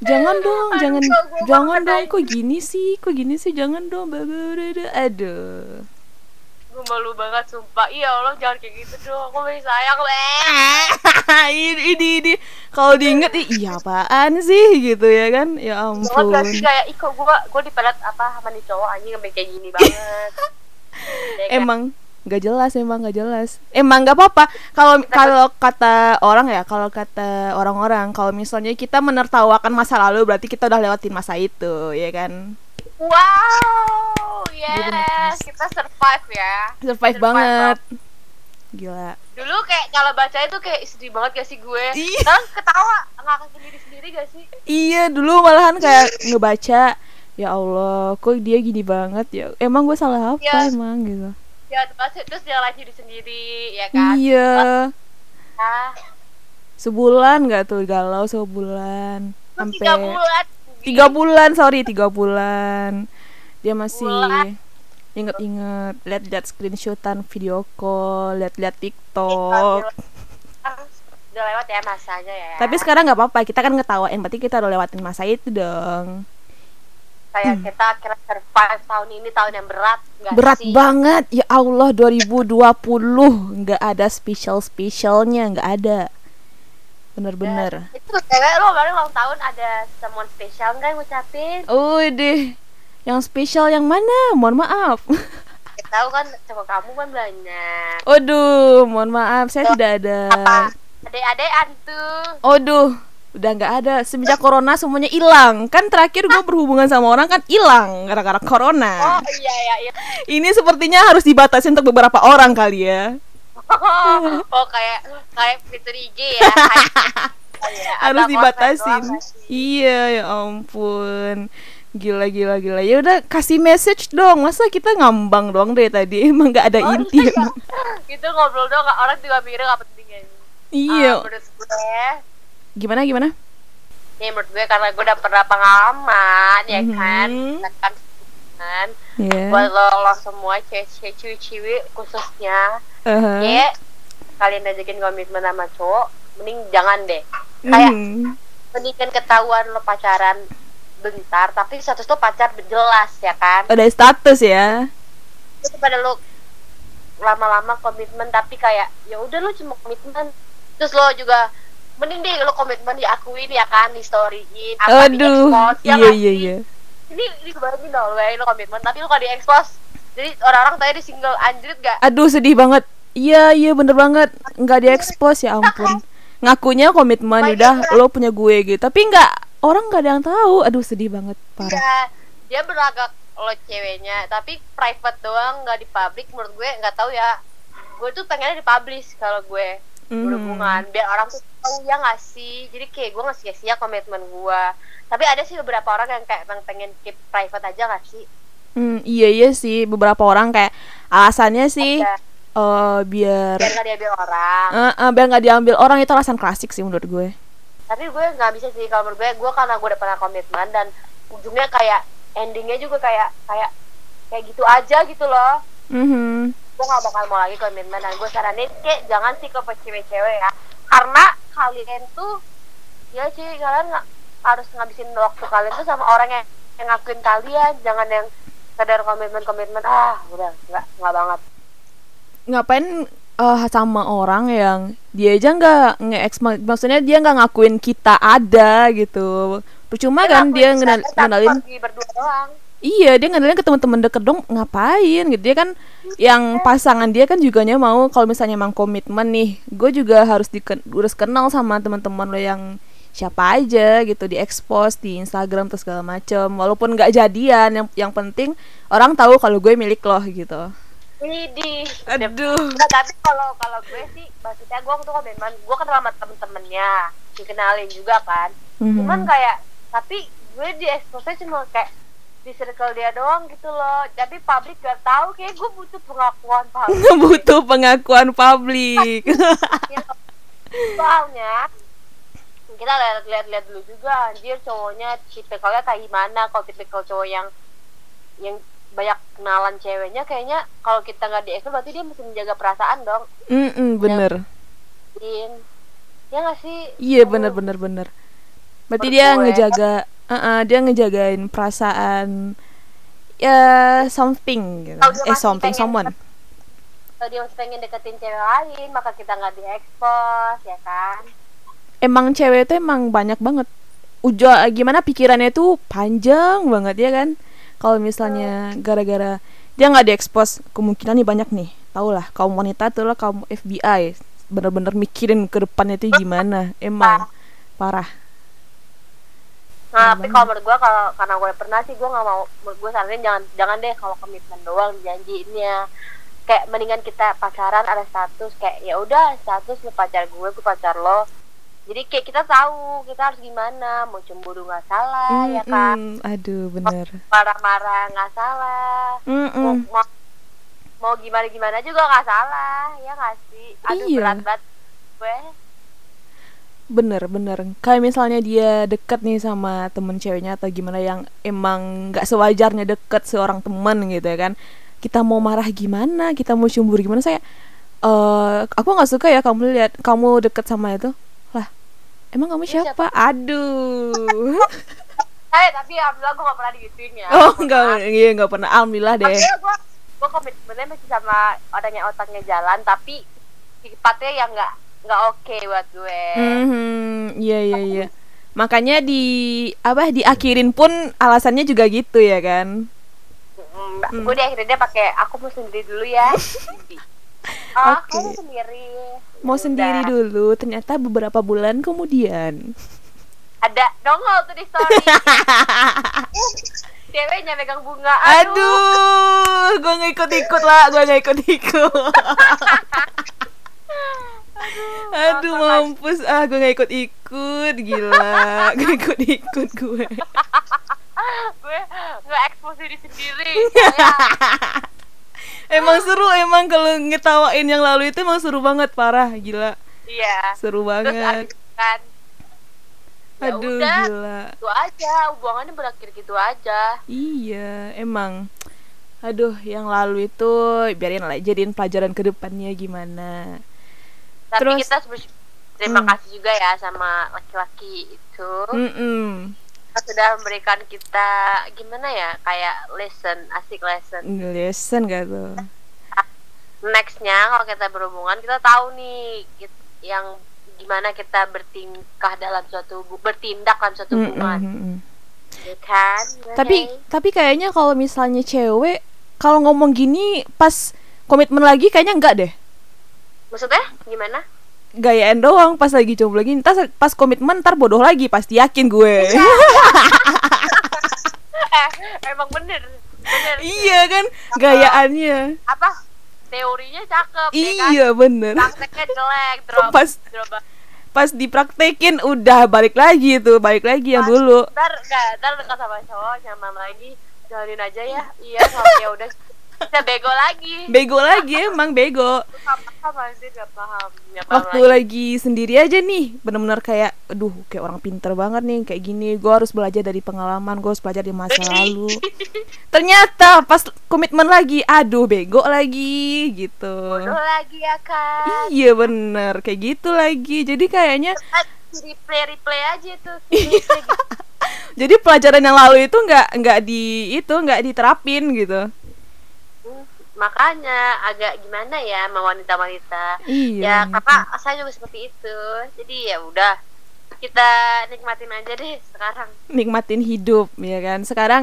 jangan dong jangan jangan banget, dong kok gini sih kok gini sih jangan dong aduh. Gue malu banget sumpah. Iya Allah jangan kayak gitu dong. Aku masih sayang *laughs* ini ini, ini. kalau diinget iya apaan sih gitu ya kan? Ya banget gak ampun. sih kayak ih kok gue gue dipelet apa sama nih cowok anjing sampai kayak gini banget. Ya *laughs* kan? emang nggak jelas emang nggak jelas. Emang nggak apa-apa. Kalau kalau kata orang ya kalau kata orang-orang kalau misalnya kita menertawakan masa lalu berarti kita udah lewatin masa itu ya kan? Wow yes kita survive ya. Survive banget. Gila. Dulu kayak kalau baca itu kayak sedih banget gak sih gue? Iya. sekarang ketawa ngakak sendiri sendiri gak sih? Iya dulu malahan kayak ngebaca ya Allah kok dia gini banget ya? Emang gue salah apa Iya. emang? Gitu ya terus terus dia lagi diri sendiri ya kan? Iya. Ah sebulan nggak tuh galau sebulan sampai tiga bulan tiga bulan sorry tiga bulan. Dia masih inget-inget lihat-lihat screenshotan video call lihat-lihat Eh, TikTok. udah lewat ya masanya ya. Tapi sekarang nggak apa-apa kita kan ngetawain berarti kita udah lewatin masa itu dong kayak kita akhirnya survive tahun ini tahun yang berat gak berat sih? banget. Ya Allah 2020 nggak ada spesial spesialnya nggak ada. Bener-bener. Itu cewek lo baru ulang tahun ada someone spesial nggak yang ngucapin? Oh deh yang spesial yang mana? Mohon maaf. Tahu kan cowok kamu kan banyak. Aduh, mohon maaf, saya Tuh, tidak ada. apa? Adek-adek antu Aduh, udah nggak ada. Semenjak corona semuanya hilang. Kan terakhir gue berhubungan sama orang kan hilang gara-gara oh corona. iya iya iya Ini sepertinya harus dibatasi untuk beberapa orang kali ya. *laughs* oh kayak kayak fitur IG ya ya, *laughs* harus dibatasin nggak sih? iya ya ampun gila gila gila ya udah kasih message dong masa kita ngambang doang dari tadi *laughs* emang nggak ada Oh, inti iya. gitu ngobrol doang nggak- orang juga mikirnya gak penting ya iya Ah, menurut gue gimana gimana ya menurut gue karena gue udah pernah pengalaman ya kan Mhm. Kita kan kan Iya. buat lo, lo semua cewek cewek khususnya Aha. ya kalian ajakin komitmen sama cowok mending jangan deh kayak Mhm. mendingan ketahuan lo pacaran bentar tapi status lo pacar jelas ya kan ada status ya itu pada lo lama-lama komitmen tapi kayak ya udah lo cuma komitmen terus lo juga mending deh lo komitmen diakuin ya kan di storyin apa di aduh expose ya iya nggak iya iya. Ini ini kebayangin dong lo bayangin lo komitmen. Tapi lo kalau di expose jadi orang-orang tanya di single anjrit gak aduh sedih banget. Iya iya bener banget. Nggak diekspos ya ampun. Ngakunya komitmen udah lo punya gue gitu. Tapi nggak orang nggak ada yang tahu. Aduh sedih banget parah. Iya, dia berlagak lo ceweknya, tapi private doang nggak di public. Menurut gue nggak tahu ya. Gue tuh pengennya dipublish kalau gue Mhm. berhubungan, biar orang tuh tahu ya nggak sih. Jadi kayak gue nggak sia-sia komitmen gue. Tapi ada sih beberapa orang yang kayak emang pengen keep private aja nggak sih? Hmm, iya iya sih beberapa orang kayak alasannya sih Ada. eh biar biar nggak diambil orang. Eh, eh, biar nggak diambil orang itu alasan klasik sih menurut gue Tapi gue nggak bisa sih kalau menurut gue, gue karena gue udah pernah komitmen dan ujungnya kayak endingnya juga kayak kayak kayak gitu aja gitu loh. Mhm. Gue gak bakal mau lagi komitmen dan gue saranin kayak jangan sih ke cewek-cewek ya. Karena kalian tuh ya sih kalian nggak harus ngabisin waktu kalian tuh sama orang yang yang ngakuin kalian jangan yang sadar komitmen komitmen ah udah nggak nggak banget. Ngapain eh, sama orang yang dia aja nggak nge maksudnya dia nggak ngakuin kita ada gitu. Percuma kan dia ngenal- ngenalin berdua doang Iya, dia ngenalin ke teman-teman deket dong, ngapain gitu. Dia kan yang pasangan dia kan juganya mau kalau misalnya emang komitmen nih. Gue juga harus diken harus kenal sama teman-teman lo yang siapa aja gitu di expose di Instagram terus segala macem walaupun nggak jadian yang yang penting orang tahu kalau gue milik lo gitu Widih aduh Nggak, tapi kalau kalau gue sih maksudnya gue waktu komitmen gue kenal sama temen-temennya dikenalin juga kan Mhm. cuman kayak tapi gue di expose cuma kayak di circle dia doang gitu loh. Tapi publik gak tahu kayak gue butuh pengakuan publik. *laughs* Butuh pengakuan publik. *laughs* Soalnya kita lihat-lihat lihat dulu juga anjir cowoknya tipikalnya kayak gimana. Kalau tipikal cowok yang yang banyak kenalan ceweknya kayaknya kalau kita nggak di berarti dia mesti menjaga perasaan dong. Mm-mm, bener. Din. ya nggak sih? Iya bener bener bener. Berarti Menurut dia gue. ngejaga uh-uh, dia ngejagain perasaan ya something gitu. Dia eh something pengen someone. kalau dia masih pengen deketin cewek lain maka kita nggak di expose ya kan? Emang cewek itu emang banyak banget. Uja gimana pikirannya tuh panjang banget ya kan? Kalau misalnya gara-gara dia nggak diekspos kemungkinan nih banyak nih. Tau lah kaum wanita tuh lah kaum FBI bener-bener mikirin ke depannya tuh gimana. *laughs* Emang parah Nah, Parah tapi kalau menurut gue kalau karena gue pernah sih gue nggak mau menurut gue saranin jangan jangan deh kalau komitmen doang janjiinnya kayak mendingan kita pacaran ada status kayak ya udah status lu pacar gue gue pacar lo. Jadi kayak kita tahu kita harus gimana mau cemburu nggak salah ya kan? Mm-mm, aduh bener. marah-marah nggak salah. Mau, Mm-mm. mau mau gimana gimana juga nggak salah ya nggak sih? Aduh Iya. berat banget gue bener bener. Kayak misalnya dia deket nih sama temen ceweknya atau gimana yang emang nggak sewajarnya deket seorang temen gitu ya kan. Kita mau marah gimana? Kita mau cemburu gimana? Saya eh aku nggak suka ya kamu lihat kamu deket sama itu. Lah emang kamu Ini siapa? aduh. *laughs* Eh tapi alhamdulillah gue gak pernah digituin ya. Oh enggak iya nggak pernah. Alhamdulillah deh. Maksudnya gue gue komitmennya masih sama orang yang otaknya jalan tapi sifatnya yang nggak nggak oke buat gue. Mhm, iya iya iya. Makanya di apa diakhirin pun alasannya juga gitu ya kan? Mm, gue di akhirnya dia pakai aku mau sendiri dulu ya. *laughs* Oh Oke. kamu sendiri. Mau Udah. sendiri dulu ternyata beberapa bulan kemudian. Ada dongol tuh di story. *laughs* Ceweknya megang bunga. Aduh. Gue nggak ikut ikut lah *laughs* gue nggak ikut Aduh mampus. Ah gue gak ikut ikut gila. *laughs* Gak ikut ikut gue. Gue nggak ekspos diri sendiri. *laughs* Emang seru emang kalau ngetawain yang lalu itu emang seru banget parah gila. Iya. Seru terus banget. itu kan ya aduh udah gila. itu aja. Hubungannya berakhir gitu aja. Iya emang. Aduh yang lalu itu biarin lah jadiin pelajaran ke depannya gimana tapi Terus- kita terima Hmm. kasih juga ya sama laki-laki itu Mm-mm. sudah memberikan kita gimana ya kayak lesson asik lesson lesson gak tuh nextnya kalau kita berhubungan kita tahu nih yang gimana kita bertingkah dalam suatu bertindak dalam suatu hubungan mm-mm. ya kan tapi Oke. tapi kayaknya kalau misalnya cewek kalau ngomong gini pas komitmen lagi kayaknya enggak deh maksudnya gimana? Gayaan doang pas lagi coba lagi. Ntar pas komitmen ntar bodoh lagi pasti yakin gue. *laughs* Eh emang bener. Bener. Iya kan gayaannya. Apa? Teorinya cakep ya kan? Iya bener. Prakteknya jelek drop Pas- drop. pas dipraktekin udah balik lagi tuh balik lagi yang dulu. ntar gak ntar dekat sama cowok nyaman lagi jalanin aja ya. Iya nggak ya udah bego lagi. Bego lagi emang bego. Gak paham paham waktu lagi sendiri aja nih bener-bener kayak aduh kayak orang pinter banget nih kayak gini. Gue harus belajar dari pengalaman gue harus belajar di masa lalu. *laughs* ternyata pas komitmen lagi aduh bego lagi gitu. Bodoh lagi ya kan iya bener kayak gitu lagi. Jadi kayaknya replay replay aja tuh. *laughs* Replay gitu. jadi pelajaran yang lalu itu nggak nggak di itu nggak diterapin gitu makanya agak gimana ya sama wanita-wanita. Iya. Ya karena saya juga seperti itu. Jadi ya udah kita nikmatin aja deh sekarang. Nikmatin hidup ya kan? Sekarang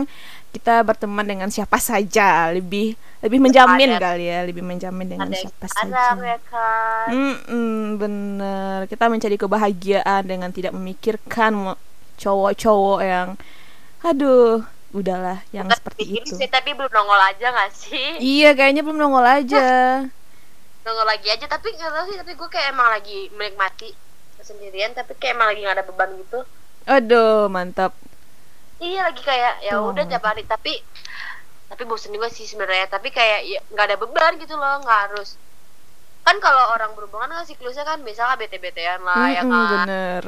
kita berteman dengan siapa saja lebih lebih menjamin Ada- kali ya lebih menjamin dengan ada siapa sekarang saja. ya kan? Mm-mm, bener. Kita mencari kebahagiaan dengan tidak memikirkan cowok-cowok yang aduh udahlah yang Bukan seperti bikin itu. sih tapi belum nongol aja gak sih? Iya kayaknya belum nongol aja. Nongol lagi aja tapi nggak tahu sih tapi gue kayak emang lagi menikmati sendirian tapi kayak emang lagi gak ada beban gitu. Aduh mantap. Iya lagi kayak ya udah tiap hari tapi tapi bosen juga sih sebenarnya tapi kayak ya, nggak ada beban gitu loh nggak harus. Kan kalau orang berhubungan kan siklusnya kan misalnya bete-betean lah ya Mm-mm, kan. bener.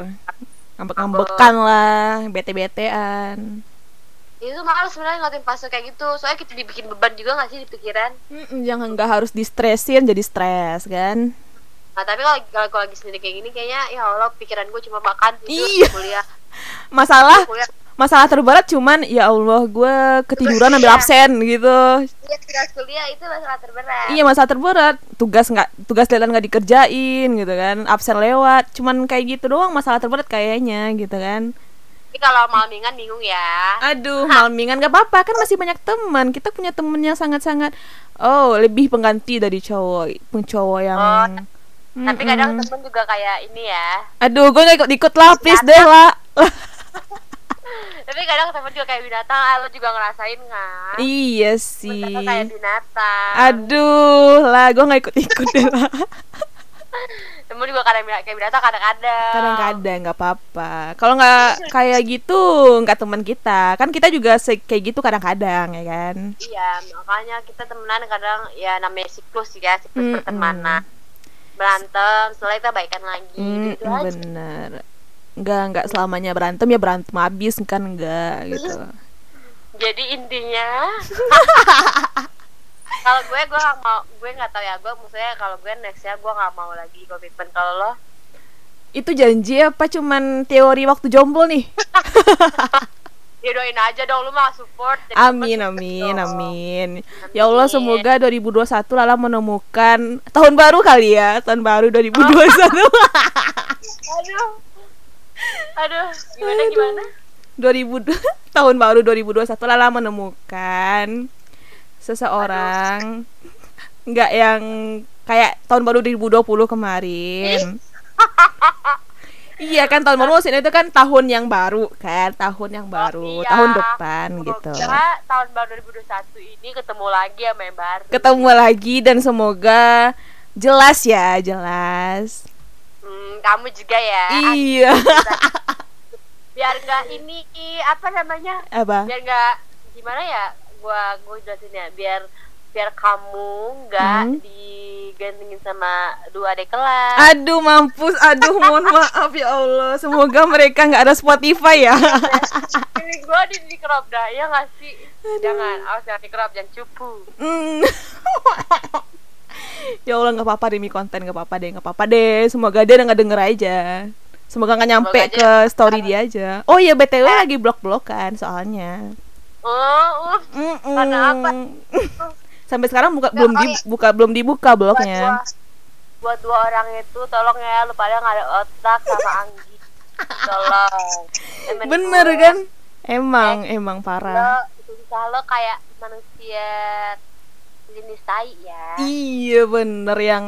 Ngambek-ngambekan lah bete-betean itu males sebenarnya ngeliatin fase kayak gitu. Soalnya kita dibikin beban juga gak sih di pikiran? Mm-mm, jangan nggak harus distresin jadi stres kan? Nah tapi kalau kalau kalau lagi sendiri kayak gini kayaknya ya allah pikiran gue cuma makan tidur Iya. kuliah. *laughs* Masalah kuliah. masalah terberat cuman ya Allah gue ketiduran ambil Iya. absen gitu. Iya tugas kuliah itu masalah terberat. Iya masalah terberat. Tugas nggak tugas deadline nggak dikerjain gitu kan. Absen lewat cuman kayak gitu doang masalah terberat kayaknya gitu kan tapi kalau malmingan bingung ya. Aduh malmingan gak apa-apa kan masih banyak teman. Kita punya temen yang sangat-sangat oh lebih pengganti dari cowok pun cowok yang Oh, tapi kadang temen juga kayak ini ya. Aduh gue gak ikut-ikut lah please deh lah. *laughs* Tapi kadang temen juga kayak binatang ah, lo juga ngerasain kan iya sih. kakak kayak binatang. Aduh lah gue gak ikut-ikut deh lah *laughs* temen juga kadang kayak binatang kadang-kadang. Kadang-kadang nggak apa-apa. Kalau nggak *laughs* kayak gitu nggak teman kita. Kan kita juga kayak gitu kadang-kadang ya kan? Iya makanya kita temenan kadang ya namanya siklus ya siklus Mm-mm. pertemanan. Berantem setelah kita baikan lagi Hmm, gitu aja. bener. Nggak nggak selamanya berantem ya berantem habis kan enggak gitu. *laughs* Jadi intinya *laughs* kalau gue gue gak mau gue nggak tahu ya gue maksudnya kalau gue next ya gue nggak mau lagi komitmen kalau lo. Itu janji apa cuman teori waktu jomblo nih? *laughs* Ya doain aja dong lu mah support amin support amin dong. amin. Ya Allah semoga 2021 Lala menemukan tahun baru kali ya tahun baru 2021 *laughs* *laughs* aduh aduh gimana gimana? 2000 tahun baru 2021 Lala menemukan seseorang nggak yang kayak tahun baru 2020 kemarin. iya kan tahun baru maksudnya itu kan tahun yang baru kan, tahun yang baru, iya. tahun depan gitu. Semoga tahun baru 2021 ini ketemu lagi yang baru Ketemu lagi dan semoga jelas ya, jelas. Hmm, kamu juga ya. Iya. Biar nggak ini apa namanya? Apa? Biar nggak gimana ya? Gua gua jelasin ya. Biar biar kamu nggak Hmm. sama dua adik kelas. Aduh mampus, aduh mohon *laughs* maaf ya Allah. Semoga mereka nggak ada Spotify ya. Ini *laughs* gua di di crop dah ya nggak sih? Jangan, awas jangan di crop, jangan cupu. Hmm. *laughs* ya Allah nggak apa-apa demi konten nggak apa-apa deh nggak apa-apa deh semoga dia nggak denger aja semoga nggak nyampe Semoga aja- ke story dia aja oh iya btw lagi blok blokan soalnya Oh, uh, Mm-mm. Karena apa? sampai sekarang buka belum oh di, iya. buka belum dibuka buat dua, bloknya buat dua orang itu tolong ya lu pada nggak ada otak sama Anggi. Tolong. Bener gue, kan emang emang Lo parah lo kayak manusia jenis tai ya. iya bener yang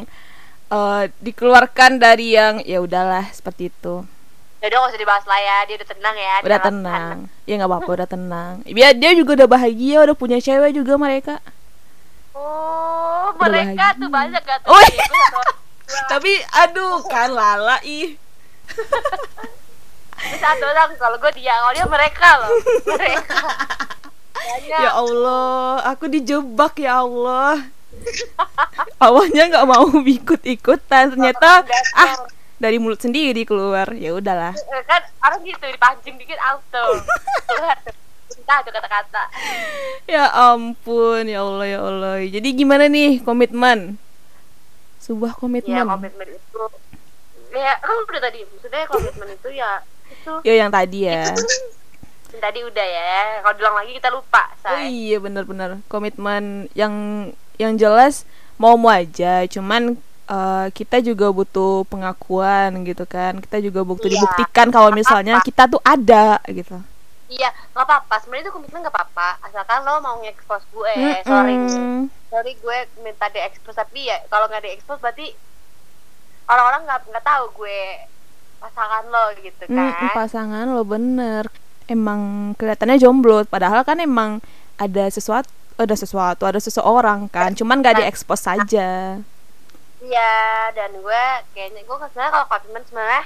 eh, dikeluarkan dari yang ya udahlah seperti itu Jadi nggak usah dibahas lah ya, dia udah tenang ya. udah tenang ya nggak apa-apa udah tenang biar dia juga udah bahagia udah punya cewek juga mereka Oh, Udah mereka bahagia. tuh banyak gak tuh. Oh, dua. *laughs* tapi aduh kan lala ih *laughs* satu orang kalau gue dia, kalau dia mereka loh. Mereka. Banyak. ya Allah aku dijebak ya Allah *laughs* awalnya nggak mau ikut ikutan ternyata ah dari mulut sendiri keluar. Ya udahlah. Eh, kan orang gitu dipancing dikit auto. Keluar tuh. Entah tuh kata-kata. *laughs* Ya ampun ya Allah ya Allah. Jadi gimana nih komitmen? Sebuah ya komitmen. komitmen itu. Ya kan udah tadi maksudnya komitmen itu ya itu. Ya yang tadi ya. Yang tadi udah ya. Kalau diulang lagi kita lupa oh say iya benar-benar. Komitmen yang yang jelas mau mau aja. Cuman eh, kita juga butuh pengakuan gitu kan. Kita juga butuh Iya, dibuktikan kalau misalnya apa-apa. kita tuh ada gitu. Iya nggak apa-apa. Sebenarnya itu komitmen nggak apa-apa. Asalkan lo mau nge-expose gue sorry Mm-mm. sorry. Gue minta di-expose. Tapi ya kalau nggak di-expose berarti orang-orang nggak nggak tahu gue pasangan lo gitu kan. Mm-mm, pasangan lo bener. Emang kelihatannya jomblo. Padahal kan emang ada sesuatu ada sesuatu ada seseorang kan. Cuman gak diekspos saja Iya, dan gue kayaknya gue sebenarnya kalau komitmen sebenarnya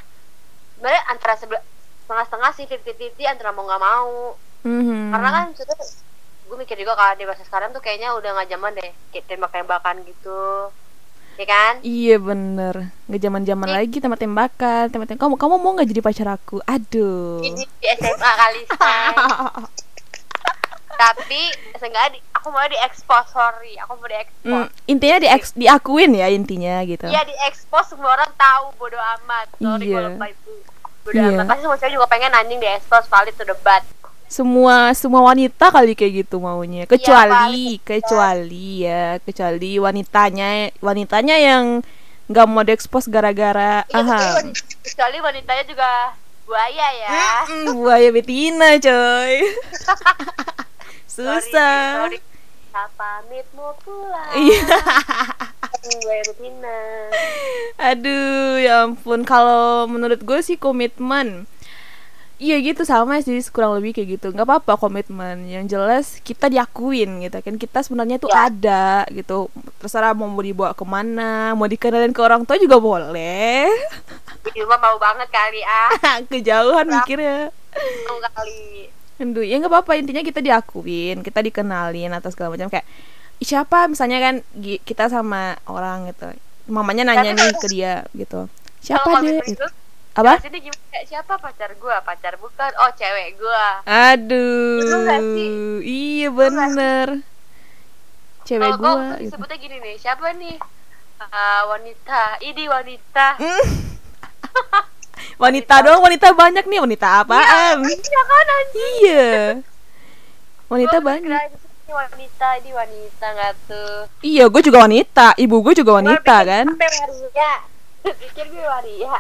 sebenarnya antara setengah-setengah sih fifty fifty antara mau nggak mau. Mhm. Karena kan maksudnya gue mikir juga kalau dewasa sekarang tuh kayaknya udah nggak zaman deh kayak tembak-tembakan gitu, ya kan? iya bener nggak zaman zaman Ih. lagi tembak tembakan tembak tembak kamu kamu mau nggak jadi pacar aku aduh Ini di SMA kali. *laughs* Tapi seenggaknya di, aku mau di expose sorry, aku mau di expose. Mm, intinya di diakuin ya intinya gitu Iya di expose semua orang tahu bodo amat. Sorry kalau lupa itu. Bodo Iya. amat. Pasti semua cewek juga pengen anjing di expose valid to debat. semua semua wanita kali kayak gitu maunya Iya, kecuali paling kecuali ya kecuali wanitanya wanitanya yang nggak mau diekspos gara-gara kecuali aha kecuali wanitanya juga buaya ya. Mm, buaya betina coy *laughs* susah sorry. Tak pamit mau pulang. iya betina. aduh ya ampun kalau menurut gue sih komitmen Iya gitu sama sih kurang lebih kayak gitu nggak apa-apa komitmen yang jelas kita diakuin gitu kan kita sebenarnya tuh Ya. ada gitu terserah mau dibawa ke mana mau dikenalin ke orang tua juga boleh Di rumah mau banget kali ah. *laughs* kejauhan mikirnya Mau kali. Aduh, ya nggak apa-apa intinya kita diakuin kita dikenalin atau segala macam kayak "Ih, siapa misalnya kan kita sama orang gitu mamanya nanya Tapi nih ke dia gitu siapa gitu. itu, apa Sini gimana? Kayak siapa pacar gua? Pacar bukan. Oh, cewek gua. aduh iya Bener cewek Kalau gua gitu. disebutnya gini nih, siapa nih? Ah, wanita. Ini wanita. *laughs* Wanita doang wanita banyak nih wanita apaan Iya kan anjing. iya wanita Gua banyak Ini wanita, ini wanita nggak tuh? iya gue juga wanita ibu gue juga wanita Gua pikir kan Maria. *laughs* Pikir gue Maria.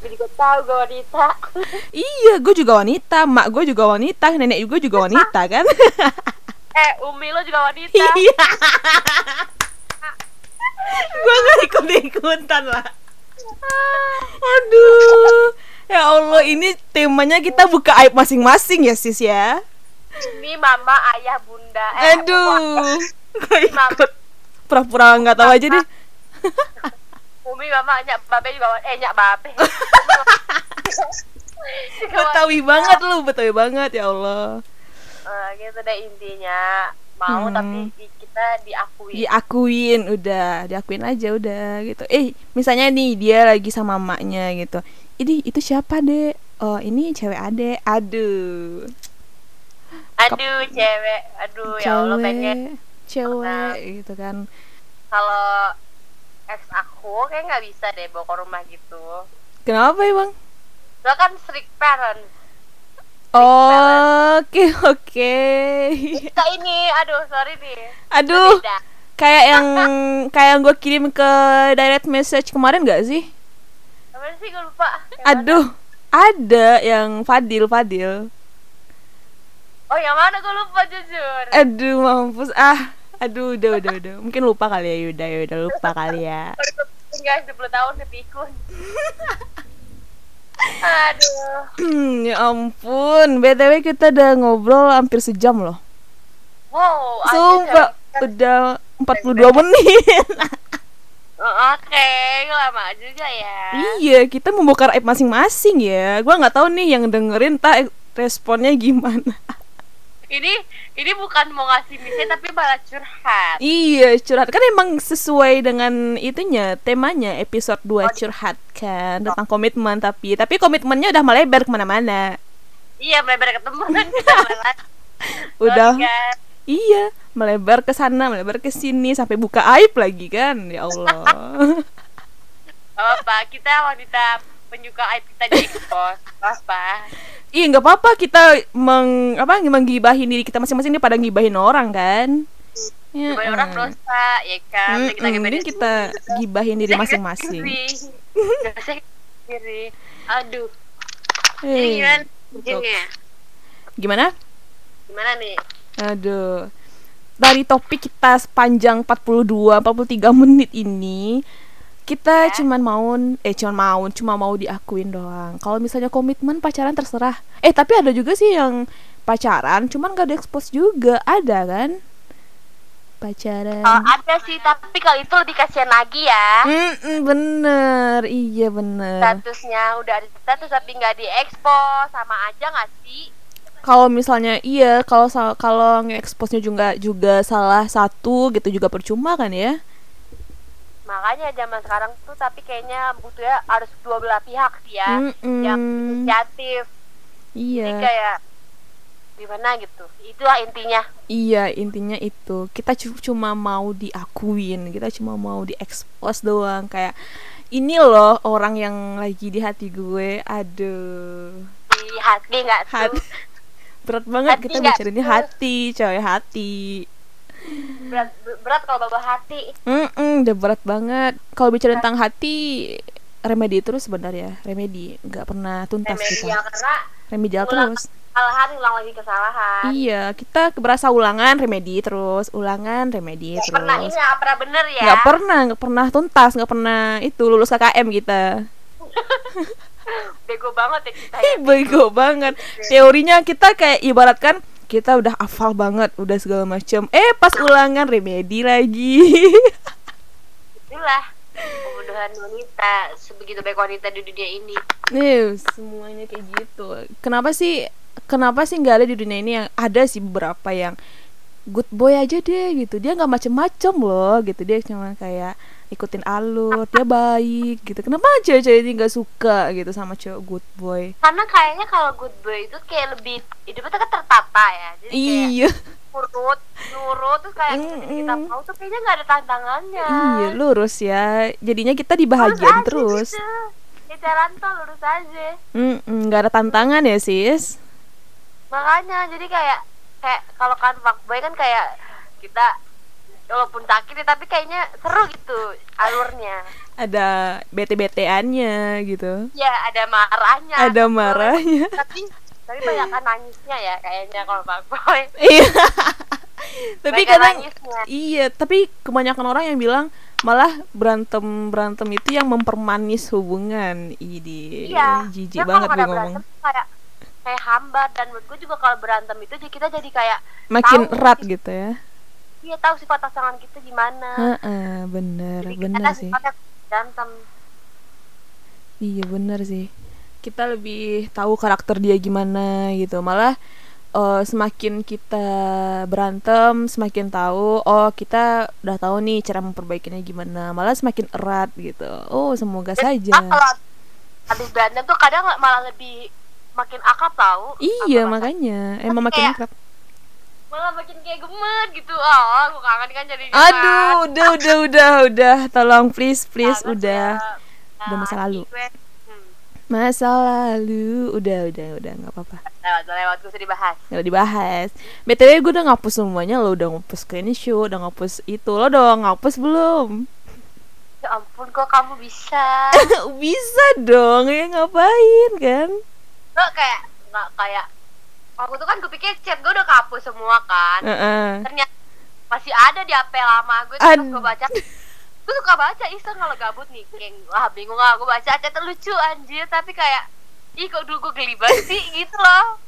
Jadi gue tahu gue wanita. *laughs* Iya, gue juga wanita, mak gue juga wanita, nenek gue juga wanita kan? *laughs* Eh, Umi lo juga wanita. Iya. gue gak ikut ikutan lah. *laughs* Aduh, ya Allah ini temanya kita buka aib masing-masing ya sis ya. Ini mama, ayah, bunda. Eh, Aduh, ikut. Pura-pura nggak tahu aja deh. Umi mama nyak babe juga eh nyak babe. *laughs* Betawi banget lu, Betawi banget ya Allah. Eh, gitu deh intinya mau Hmm. tapi kita diakui. Diakuin udah, diakuin aja udah gitu. Eh, misalnya nih dia lagi sama emaknya gitu. Ini itu siapa, Dek? Oh, ini cewek Ade. Aduh. Aduh cewek, aduh ya Allah pengen cewek gitu kan. kalau ex aku kayak nggak bisa deh bawa ke rumah gitu. Kenapa emang? Lo kan strict parent. Oke, oke. Kita ini, aduh sorry nih. Aduh, Beda. kayak yang *laughs* kayak yang gue kirim ke direct message kemarin gak sih? Apa sih gue lupa. Yang mana? Aduh, ada yang Fadil, Fadil. Oh yang mana gue lupa jujur. Aduh, mampus ah. Aduh, udah, udah, udah. Mungkin lupa kali ya, Yuda, Yuda lupa kali ya. Tinggal 10 tahun kepikun. *laughs* Aduh. *clears throat* ya ampun, btw kita udah ngobrol hampir sejam loh. Wow. Sumpah, ya. udah 42 menit. *laughs* Oke, lama juga ya. iya, kita membongkar aib masing-masing ya. Gua nggak tahu nih yang dengerin tak responnya gimana. *laughs* Ini ini bukan mau ngasih misi tapi malah curhat. Iya, curhat kan emang sesuai dengan itunya, temanya episode 2 curhat kan tentang komitmen tapi tapi komitmennya udah melebar ke mana-mana. Iya, melebar ke teman. *laughs* Udah, iya, melebar ke sana, melebar ke sini sampai buka aib lagi kan. Ya Allah. *laughs* Apa, kita wanita penyuka aib kita di. Gak apa. Iya, nggak apa-apa kita meng apa menggibahin diri kita masing-masing dia pada gibahin orang kan. Ya, Sebagai orang dosa, ya kan. Mm-mm, Kita gibahin kita gibahin diri masing-masing. Aduh. Jadi Eh, gimana? Ujungnya? Gimana? Gimana nih? Aduh. Dari topik kita sepanjang 42 43 menit ini kita Ya. cuman mau eh cuman mau cuma mau diakuin doang. Kalau misalnya komitmen pacaran terserah. Eh tapi ada juga sih yang pacaran cuman gak diekspos juga. Ada kan? Pacaran. Oh, ada sih, tapi kalau itu lebih kasihan lagi ya. Mm-mm, bener, iya bener. Statusnya udah ada status tapi nggak diekspos, sama aja nggak sih? Kalau misalnya iya, kalau kalau nge-exposnya juga juga salah satu gitu juga percuma kan ya? Makanya zaman sekarang tuh tapi kayaknya butuhnya harus dua belah pihak sih ya. Mm-mm. Yang inisiatif. Iya. Jadi kayak gimana gitu. Itulah intinya. Iya, intinya itu. Kita cu- cuma mau diakuin, kita cuma mau diekspos doang kayak ini loh orang yang lagi di hati gue. Aduh. Di hati nggak Hat- tuh Berat banget Hati kita bicarainnya tuh? hati, coy, hati. Berat berat kalau bawa hati. Mm-mm, udah berat banget. Kalau bicara tentang hati, remedi terus sebenarnya. Remedi, nggak pernah tuntas Remedial kita. karena Remedial ulang terus. kesalahan ulang lagi kesalahan. Iya, kita berasa ulangan remedi terus, ulangan remedi Nggak terus. pernah ini nggak pernah bener ya. nggak pernah nggak pernah tuntas nggak pernah itu lulus KKM kita *laughs* Bego banget ya kita ya. *laughs* Bego banget teorinya kita kayak ibaratkan kita udah hafal banget udah segala macam eh pas ulangan remedi lagi. *laughs* Itulah kebodohan wanita sebegitu baik wanita di dunia ini. nih semuanya kayak gitu. Kenapa sih kenapa sih nggak ada di dunia ini yang ada sih beberapa yang good boy aja deh gitu dia nggak macem-macem loh gitu dia cuma kayak ikutin alur dia baik gitu kenapa cewek-cewek ini nggak suka gitu sama cowok good boy Karena kayaknya kalau good boy itu kayak lebih hidupnya tuh kan tertata ya. Jadi iya nurut, nurut terus kayak Mm-mm. mm kita mau tuh kayaknya nggak ada tantangannya. Iya lurus ya Jadinya kita dibahagiain aja terus gitu. Ya jalan tol lurus aja. Mm-mm, Gak ada tantangan ya sis Makanya jadi kayak kayak kalau kan fuckboy kan kayak kita walaupun sakit ya, tapi kayaknya seru gitu alurnya. Ada bete-beteannya gitu Ya ada marahnya. Ada marahnya Tapi tapi banyak kan nangisnya ya kayaknya kalau fuckboy. Iya *laughs* Tapi Banyak kadang nangisnya. Iya tapi kebanyakan orang yang bilang Malah berantem-berantem itu yang mempermanis hubungan Idi Iya. Jijik Ya, banget gue ngomong berantem kayak kayak hambar dan menurut gue juga kalau berantem itu jadi kita jadi kayak Makin tahu erat sih- gitu ya Iya tahu sifat pasangan kita gimana. Heeh, bener, Jadi bener kita sih berantem Iya bener sih. Kita lebih tahu karakter dia gimana gitu. Malah eh, semakin kita berantem, semakin tahu. Oh kita udah tahu nih cara memperbaikinya gimana. Malah semakin erat gitu. Oh semoga saja. Ah, kalau habis berantem tuh kadang malah lebih makin akrab tahu Iya makanya emang makin kayak- akrab. malah makin kayak gemet gitu oh aku kangen kan jadi Aduh, udah udah udah udah. Tolong please please udah. Udah masa lalu. hmm, Masa lalu udah udah udah nggak apa-apa. lewat lewat gue usah dibahas Nggak dibahas. BTW gue udah ngapus semuanya lo udah ngapus screenshot, udah ngapus itu. Lo udah ngapus belum? ya ampun kok kamu bisa *laughs* Bisa dong, ya ngapain kan? Lo kayak nggak kayak aku tuh kan gue pikir chat gue udah kehapus semua kan. Heeh. ternyata masih ada di HP lama gue terus gue baca. Gue suka baca iseng kalau gabut nih kayak wah bingung ah gue baca chat lucu anjir. Tapi kayak ih kok dulu gue geli banget sih *laughs* gitu loh.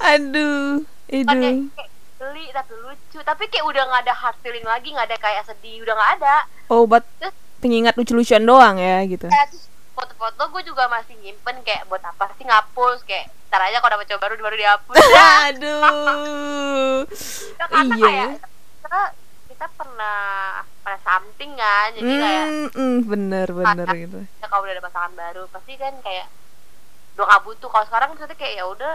Aduh, itu. geli tapi lucu. Tapi kayak udah nggak ada hard feeling lagi nggak ada kayak sedih udah nggak ada. Oh, buat Terus- pengingat lucu-lucuan doang ya gitu. kayak terus foto-foto gue juga masih nyimpen kayak buat apa sih ngapus kayak ntar aja kalau dapet cowok baru baru dihapus *laughs* Aduh. Ya, karena Iya. kayak kita, kita pernah pernah something kan jadi kayak Hmm, hmm, bener bener gitu. ya kalau udah ada pasangan baru pasti kan kayak udah gak butuh kalau sekarang maksudnya kayak ya udah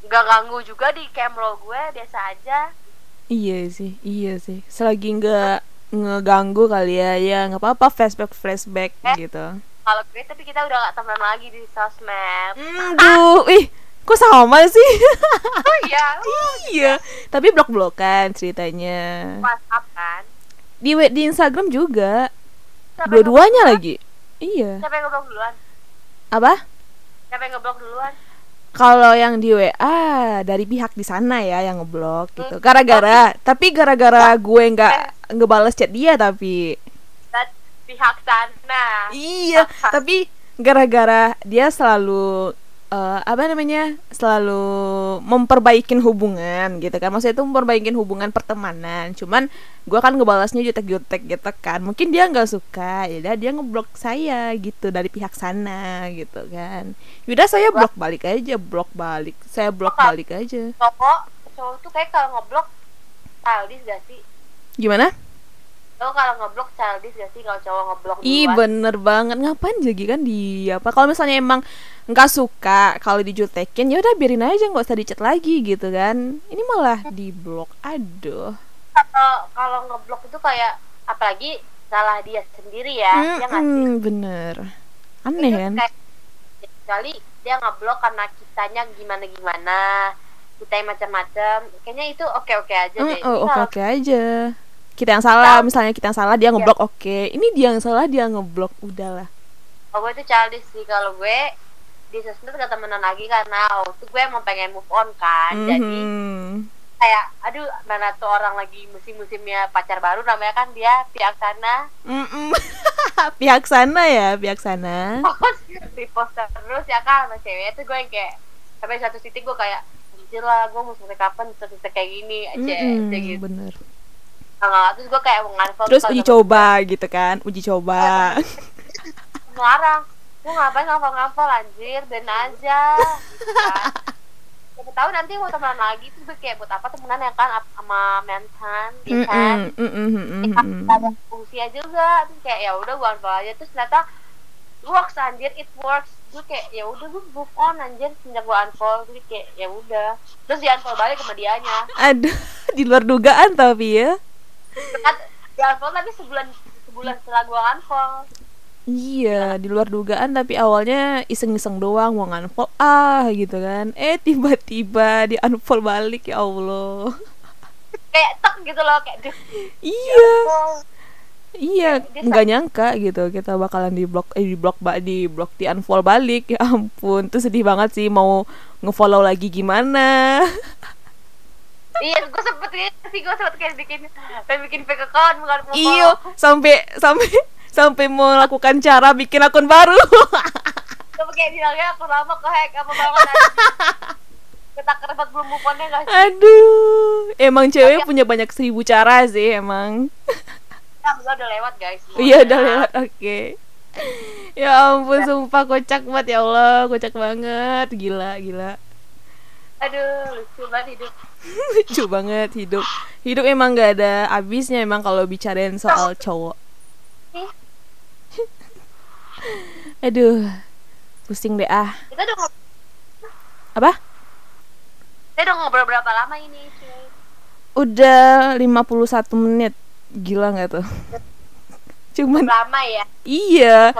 nggak ganggu juga di camlo gue biasa aja Iya sih, iya sih. Selagi nggak ngeganggu kali ya, ya nggak apa-apa flashback flashback Eh. gitu. Kalau gue tapi kita udah gak temenan lagi di sosmed Hmm, duh, ih, kok sama sih? oh *laughs* iya iya, tapi blok-blokan ceritanya. WhatsApp kan Di di Instagram juga, dua-duanya lagi. Iya. siapa yang ngeblok duluan Apa? siapa yang ngeblok duluan Kalau yang di WA dari pihak di sana ya yang ngeblok gitu. Gara-gara, tapi gara-gara gue nggak ngebales chat dia tapi. Pihak sana Iya, *laughs* tapi gara-gara dia selalu eh, apa namanya? selalu memperbaikin hubungan gitu kan. Maksudnya itu memperbaikin hubungan pertemanan. Cuman gua kan ngebalasnya jutek-jutek gitu kan. Mungkin dia nggak suka, ya udah dia ngeblok saya gitu dari pihak sana gitu kan. Yaudah saya blok balik aja, blok balik. Saya blok balik aja. cowok cowok tuh kayak kalau ngeblok childish gak sih Gimana? Lo kalau ngeblok childish gak sih? Kalau cowok ngeblok Ih bener banget. Ngapain jadi kan di apa? Kalau misalnya emang nggak suka kalau dijutekin ya udah biarin aja nggak usah dicat lagi gitu kan. Ini malah di blok aduh. Kalau kalau ngeblok itu kayak apalagi salah dia sendiri ya ya nggak sih? Mm-mm, bener. Aneh Itu kan? kecuali dia ngeblok karena kitanya gimana gimana kita yang macam-macam. Kayaknya itu oke oke aja Mm, deh. Oh, Ini oke oke aja kita yang salah Kalau- misalnya kita yang salah dia ngeblok oke. Ini dia yang salah dia ngeblok udahlah. Kalau gue itu childish sih kalau gue di sosmed gak temenan lagi karena waktu gue emang pengen move on kan jadi Mhm. kayak aduh mana tuh orang lagi musim-musimnya pacar baru namanya kan dia pihak sana. Mm-mm. *laughs* pihak sana ya pihak sana. Post repost terus ya kan sama cewek itu gue yang kayak sampai satu titik gue kayak anjir lah gue mau sampai kapan terus kayak gini aja Mm-mm, aja gitu. bener Nah, terus gue kayak mengunfollow terus uji coba gitu kan uji coba. Gue *laughs* ngelarang. Gue ngapain ngapal-ngapal anjir dan aja. Gitu kan siapa tahu nanti mau temenan lagi terus gue kayak buat apa temenan ya kan sama mantan ya kan? ada fungsinya juga terus kayak ya udah gue unfollow aja. Terus ternyata works anjir it works. Gue kayak ya udah gue move on anjir sejak gue unfollow jadi kayak ya udah. Terus di unfollow balik sama dianya. Aduh, *laughs* di luar dugaan tapi ya. Di unfollow tapi sebulan sebulan setelah gue unfollow Iya, di luar dugaan tapi awalnya iseng-iseng doang mau unfollow ah gitu kan. Eh tiba-tiba di unfollow balik ya Allah. kayak tek gitu loh kayak duh Iya, iya, nggak nyangka gitu kita bakalan di blok eh di blok ba- di blok di unfollow balik *laughs* ya ampun. Tuh sedih banget sih mau ngefollow lagi gimana. *laughs* iya gue sempet sih gue sempet kayak bikin kayak bikin fake account bukan mau Iyo, follow. sampai sampai sampai mau lakukan cara bikin akun baru. gue kayak bilangnya aku lama ke hack apa banget anjing. kita kerbat belum move on gak sih Aduh, emang cewek punya banyak seribu cara sih emang. Nah, Pancasila udah lewat guys Iya udah lewat, oke Ya ampun, sumpah kocak banget ya Allah Kocak banget, gila, gila aduh lucu banget hidup. *laughs* Lucu banget hidup. Hidup emang gak ada habisnya emang kalau bicarain soal cowok. *laughs* Aduh, pusing deh ah. Kita udah ngobrol, Apa? kita udah ngobrol berapa lama ini cuy? Udah 51 menit. Gila gak tuh? *laughs* Cuman, lama ya? Iya.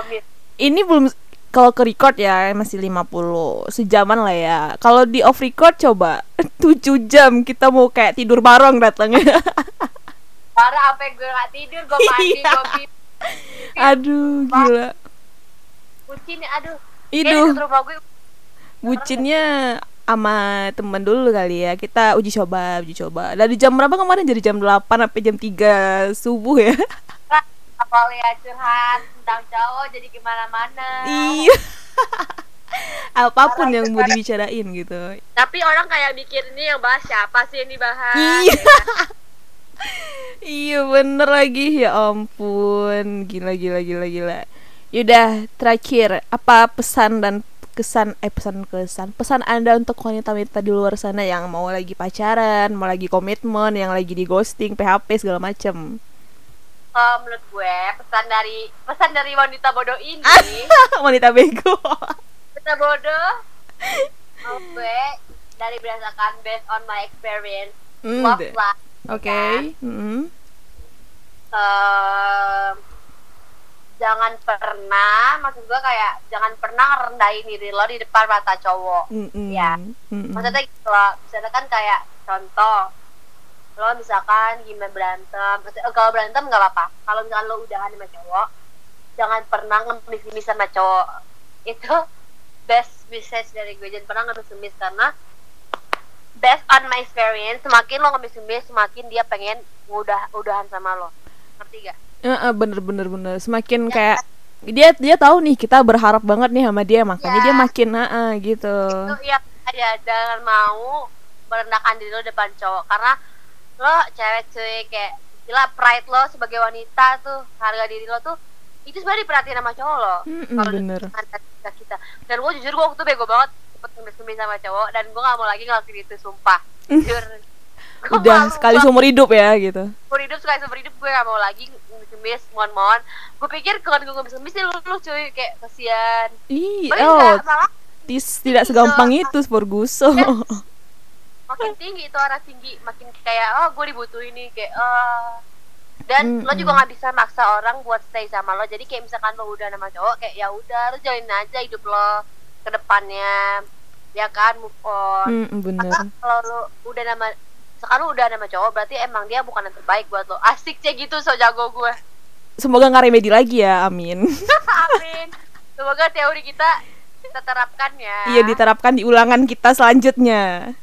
Ini belum kalau ke record ya masih 50 sejaman lah ya. Kalau di off record coba *laughs* 7 jam kita mau kayak tidur bareng datangnya *laughs* parah apa yang gue gak tidur gue mandi Iya. gue aduh gila. Bucin aduh. Iduh. Gue bucinnya sama temen dulu kali ya. Kita uji coba uji coba. Dari jam berapa kemarin? Jadi jam 8 sampai jam 3 subuh ya *laughs* apa ya curhat tentang cowok jadi gimana-mana. Iya. *laughs* Apa pun yang mau dibicarain gitu. Tapi orang kayak mikir ini yang bahas siapa sih yang dibahas? Iya. Iya. Bener lagi. Ya ampun. Gila gila gila gila. Yaudah terakhir. Apa pesan dan kesan eh pesan kesan pesan anda untuk wanita-wanita di luar sana yang mau lagi pacaran mau lagi komitmen yang lagi di ghosting PHP segala macem Eh, menurut gue pesan dari pesan dari wanita bodoh ini *laughs* wanita bego wanita bodoh menurut gue dari berdasarkan based on my experience Hmm, love life oke kan? Em, jangan pernah maksud gue kayak jangan pernah rendahin diri lo di depan mata cowok Mm-mm. Ya. Mm-mm. maksudnya gitu loh misalnya kan kayak contoh lo misalkan gimana berantem eh, kalau berantem nggak apa-apa. Kalau misalkan lo udahan sama cowok jangan pernah ngemis-ngemis sama cowok. Itu best message dari gue. Jangan pernah ngemis-ngemis karena based on my experience semakin lo ngemis-ngemis semakin dia pengen udah udahan sama lo. Ngerti gak? Bener bener bener. Semakin kayak dia dia tahu nih kita berharap banget nih sama dia. Makanya Ya. dia makin heeh, gitu. Itu yang ada jangan mau merendahkan diri lo depan cowok. Karena lo cewek cuy kayak gila pride lo sebagai wanita tuh harga diri lo tuh itu sebenarnya diperhatiin sama cowok lo. Kalau bener. dengan kita kita. Dan gue jujur gue waktu itu bego banget cepet ngemis-ngemis sama cowok dan gue gak mau lagi ngelakuin itu sumpah. *laughs* Jujur. Udah malu sekali seumur hidup ya gitu. seumur hidup sekali seumur hidup gue gak mau lagi ngemis mohon-mohon. Gue pikir kalau gue ngemis-ngemis sih lu, lu cuy kayak kasihan. Ih, Tapi oh, malah tis tidak segampang itu Sporguso. *laughs* makin tinggi itu arah tinggi makin kayak oh gue dibutuhin nih kayak oh dan lo Mm-mm. juga nggak bisa maksa orang buat stay sama lo jadi kayak misalkan lo udah sama cowok kayak ya udah lo jalanin aja hidup lo ke depannya ya kan move on Hmm, bener. karena kalau lo udah nama sekarang udah nama cowok berarti emang dia bukan yang terbaik buat lo asik sih gitu so jago gue Semoga nggak remedi lagi ya, amin. *laughs* amin semoga teori kita kita terapkan ya Iya diterapkan di ulangan kita selanjutnya.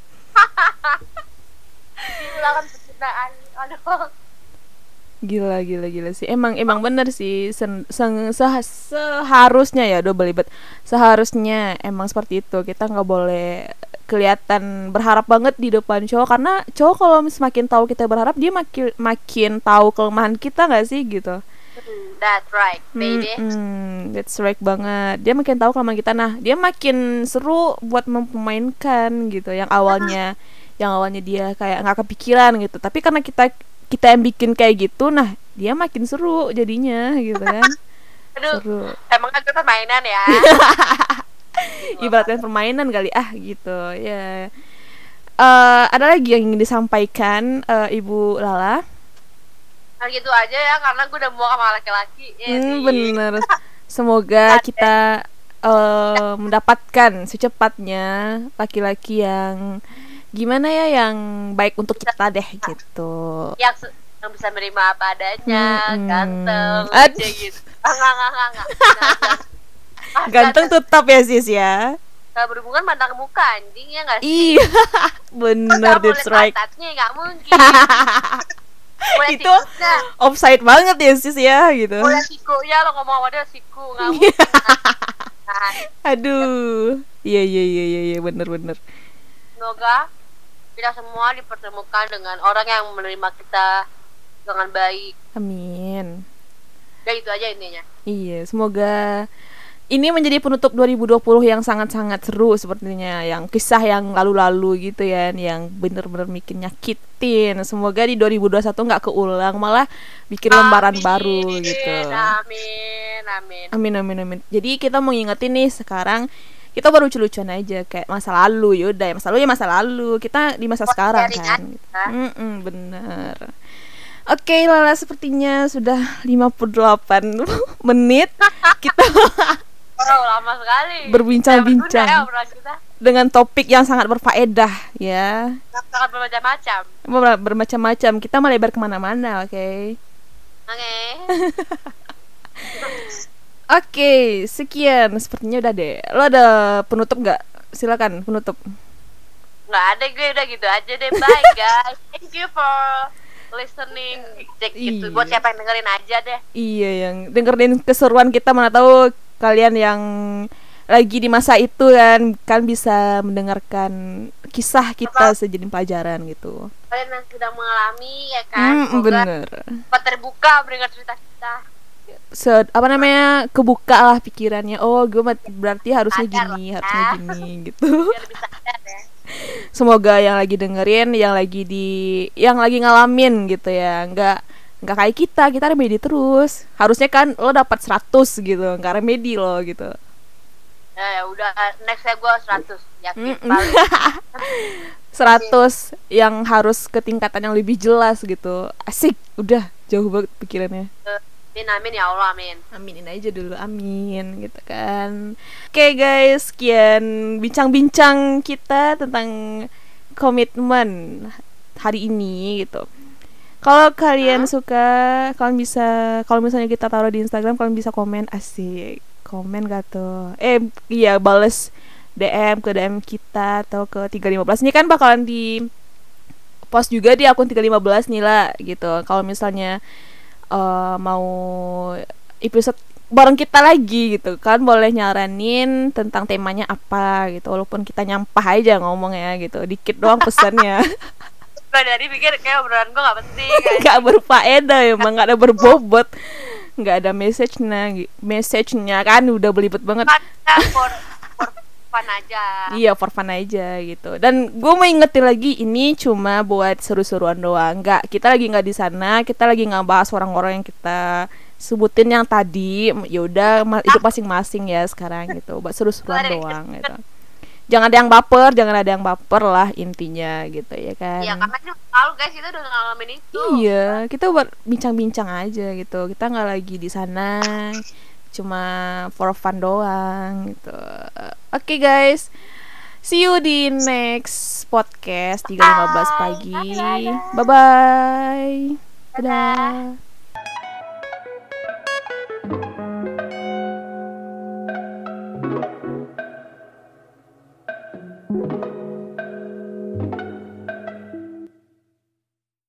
Gila gila gila sih. Emang emang bener sih sen, sen- se- seharusnya ya double libet. Seharusnya emang seperti itu. Kita nggak boleh kelihatan berharap banget di depan cowok karena cowok kalau semakin tahu kita berharap dia makin makin tahu kelemahan kita nggak sih gitu. Hmm, that's right baby Mm-mm, that's right banget. Dia makin tahu kelemahan kita. Nah, dia makin seru buat memainkan gitu. Yang awalnya, yang awalnya dia kayak nggak kepikiran gitu. Tapi karena kita kita yang bikin kayak gitu, nah dia makin seru jadinya gitu kan. *laughs* aduh seru. emang kan itu permainan ya *laughs* Ibaratnya permainan kali ah gitu ya. Eh, ada lagi yang ingin disampaikan eh, Ibu Lala? Nah gitu aja ya karena gue udah muak sama laki-laki ya Hmm, bener. *laughs* Semoga kita eh, mendapatkan secepatnya laki-laki yang gimana ya yang baik untuk kita deh gitu. yang yang bisa menerima apa adanya Hmm, ganteng Ad- aja gitu ah, nggak nggak nggak nggak *laughs* Nggak, Ah, Ganteng tetap ya sis ya. nggak berhubungan mandang muka anjing ya nggak sih Iya, *laughs* bener that's right. nggak mungkin Itu offside banget ya sis ya gitu. boleh sikunya lo ngomong sama dia siku nggak Iya. nah, Aduh, iya iya iya iya iya bener bener. semoga kita semua dipertemukan dengan orang yang menerima kita dengan baik Amin. ya itu aja intinya Iya, semoga ini menjadi penutup 2020 yang sangat-sangat seru sepertinya yang kisah yang lalu-lalu gitu ya yang bener-bener bikin nyakitin. Semoga di 2021 nggak keulang malah bikin lembaran Amin, baru gitu. amin amin. Amin amin amin. Jadi kita mau ngingetin nih sekarang kita baru lucu-lucuan aja kayak masa lalu yaudah ya masa lalu ya masa lalu. Kita di masa Buat sekarang kan. aja. Mm-mm, bener. Oke Lala sepertinya sudah 58 *laughs* menit. Kita *laughs* oh lama sekali. Berbincang-bincang. Ya, dengan topik yang sangat berfaedah ya. Sangat bermacam-macam. Ber- bermacam-macam. Kita melebar ke mana-mana oke? Oke. *laughs* Oke sekian. Sepertinya udah deh. Lo ada penutup nggak? Silakan penutup. Nggak ada gue udah gitu aja deh. Bye guys. Thank you for listening. Cek gitu. Iya. buat siapa yang dengerin aja deh. Iya yang dengerin keseruan kita mana tahu kalian yang lagi di masa itu kan kan bisa mendengarkan kisah kita sejadi pelajaran gitu. Kalian yang sedang mengalami ya kan? Hmm, semoga bener. cepat terbuka mendengar cerita kita. Se- apa namanya kebuka lah pikirannya. Oh gue berarti harusnya Sadar gini lah. harusnya gini *laughs* gitu. Sadar ya. Semoga yang lagi dengerin yang lagi di yang lagi ngalamin gitu ya. Nggak nggak kayak kita kita remedi terus. Harusnya kan lo dapat 100 gitu nggak remedi lo gitu. Ya, ya udah next saya gue 100 yakin paling. *laughs* 100 yang harus ke tingkatan yang lebih jelas gitu. Asik udah jauh banget pikirannya. Amin amin ya Allah amin. Aminin aja dulu amin gitu kan. Oke guys sekian bincang-bincang kita tentang komitmen hari ini gitu kalau kalian suka kalian bisa kalau misalnya kita taruh di Instagram kalian bisa komen asik. Komen gak tuh? Eh iya bales DM ke DM kita atau ke 315 ini kan bakalan di post juga di akun 315 nih lah gitu. Kalau misalnya eh, mau episode bareng kita lagi gitu kan boleh nyaranin tentang temanya apa gitu. Walaupun kita nyampah aja ngomong ya gitu. Dikit doang pesannya *laughs* gue dari pikir kayak obrolan gue gak penting *laughs* kan nggak berfaedah emang nggak ada berbobot. Nggak ada message-nya message-nya kan udah belibet banget. Kan, for, for fun aja. Iya for fun aja gitu. Dan gue mau ingetin lagi Ini cuma buat seru-seruan doang. Nggak, kita lagi nggak di sana Kita lagi nggak bahas orang-orang yang kita Sebutin yang tadi. Yaudah, ma- hidup masing-masing ya sekarang gitu Buat seru-seruan doang gitu Jangan ada yang baper Jangan ada yang baper lah intinya gitu ya kan Iya karena ini tahu guys kita udah ngalamin itu Iya, kita buat bincang-bincang aja gitu. Kita nggak lagi di sana, cuma for fun doang gitu. Oke guys, see you di next podcast 3.15 pagi. Bye bye. Dadah.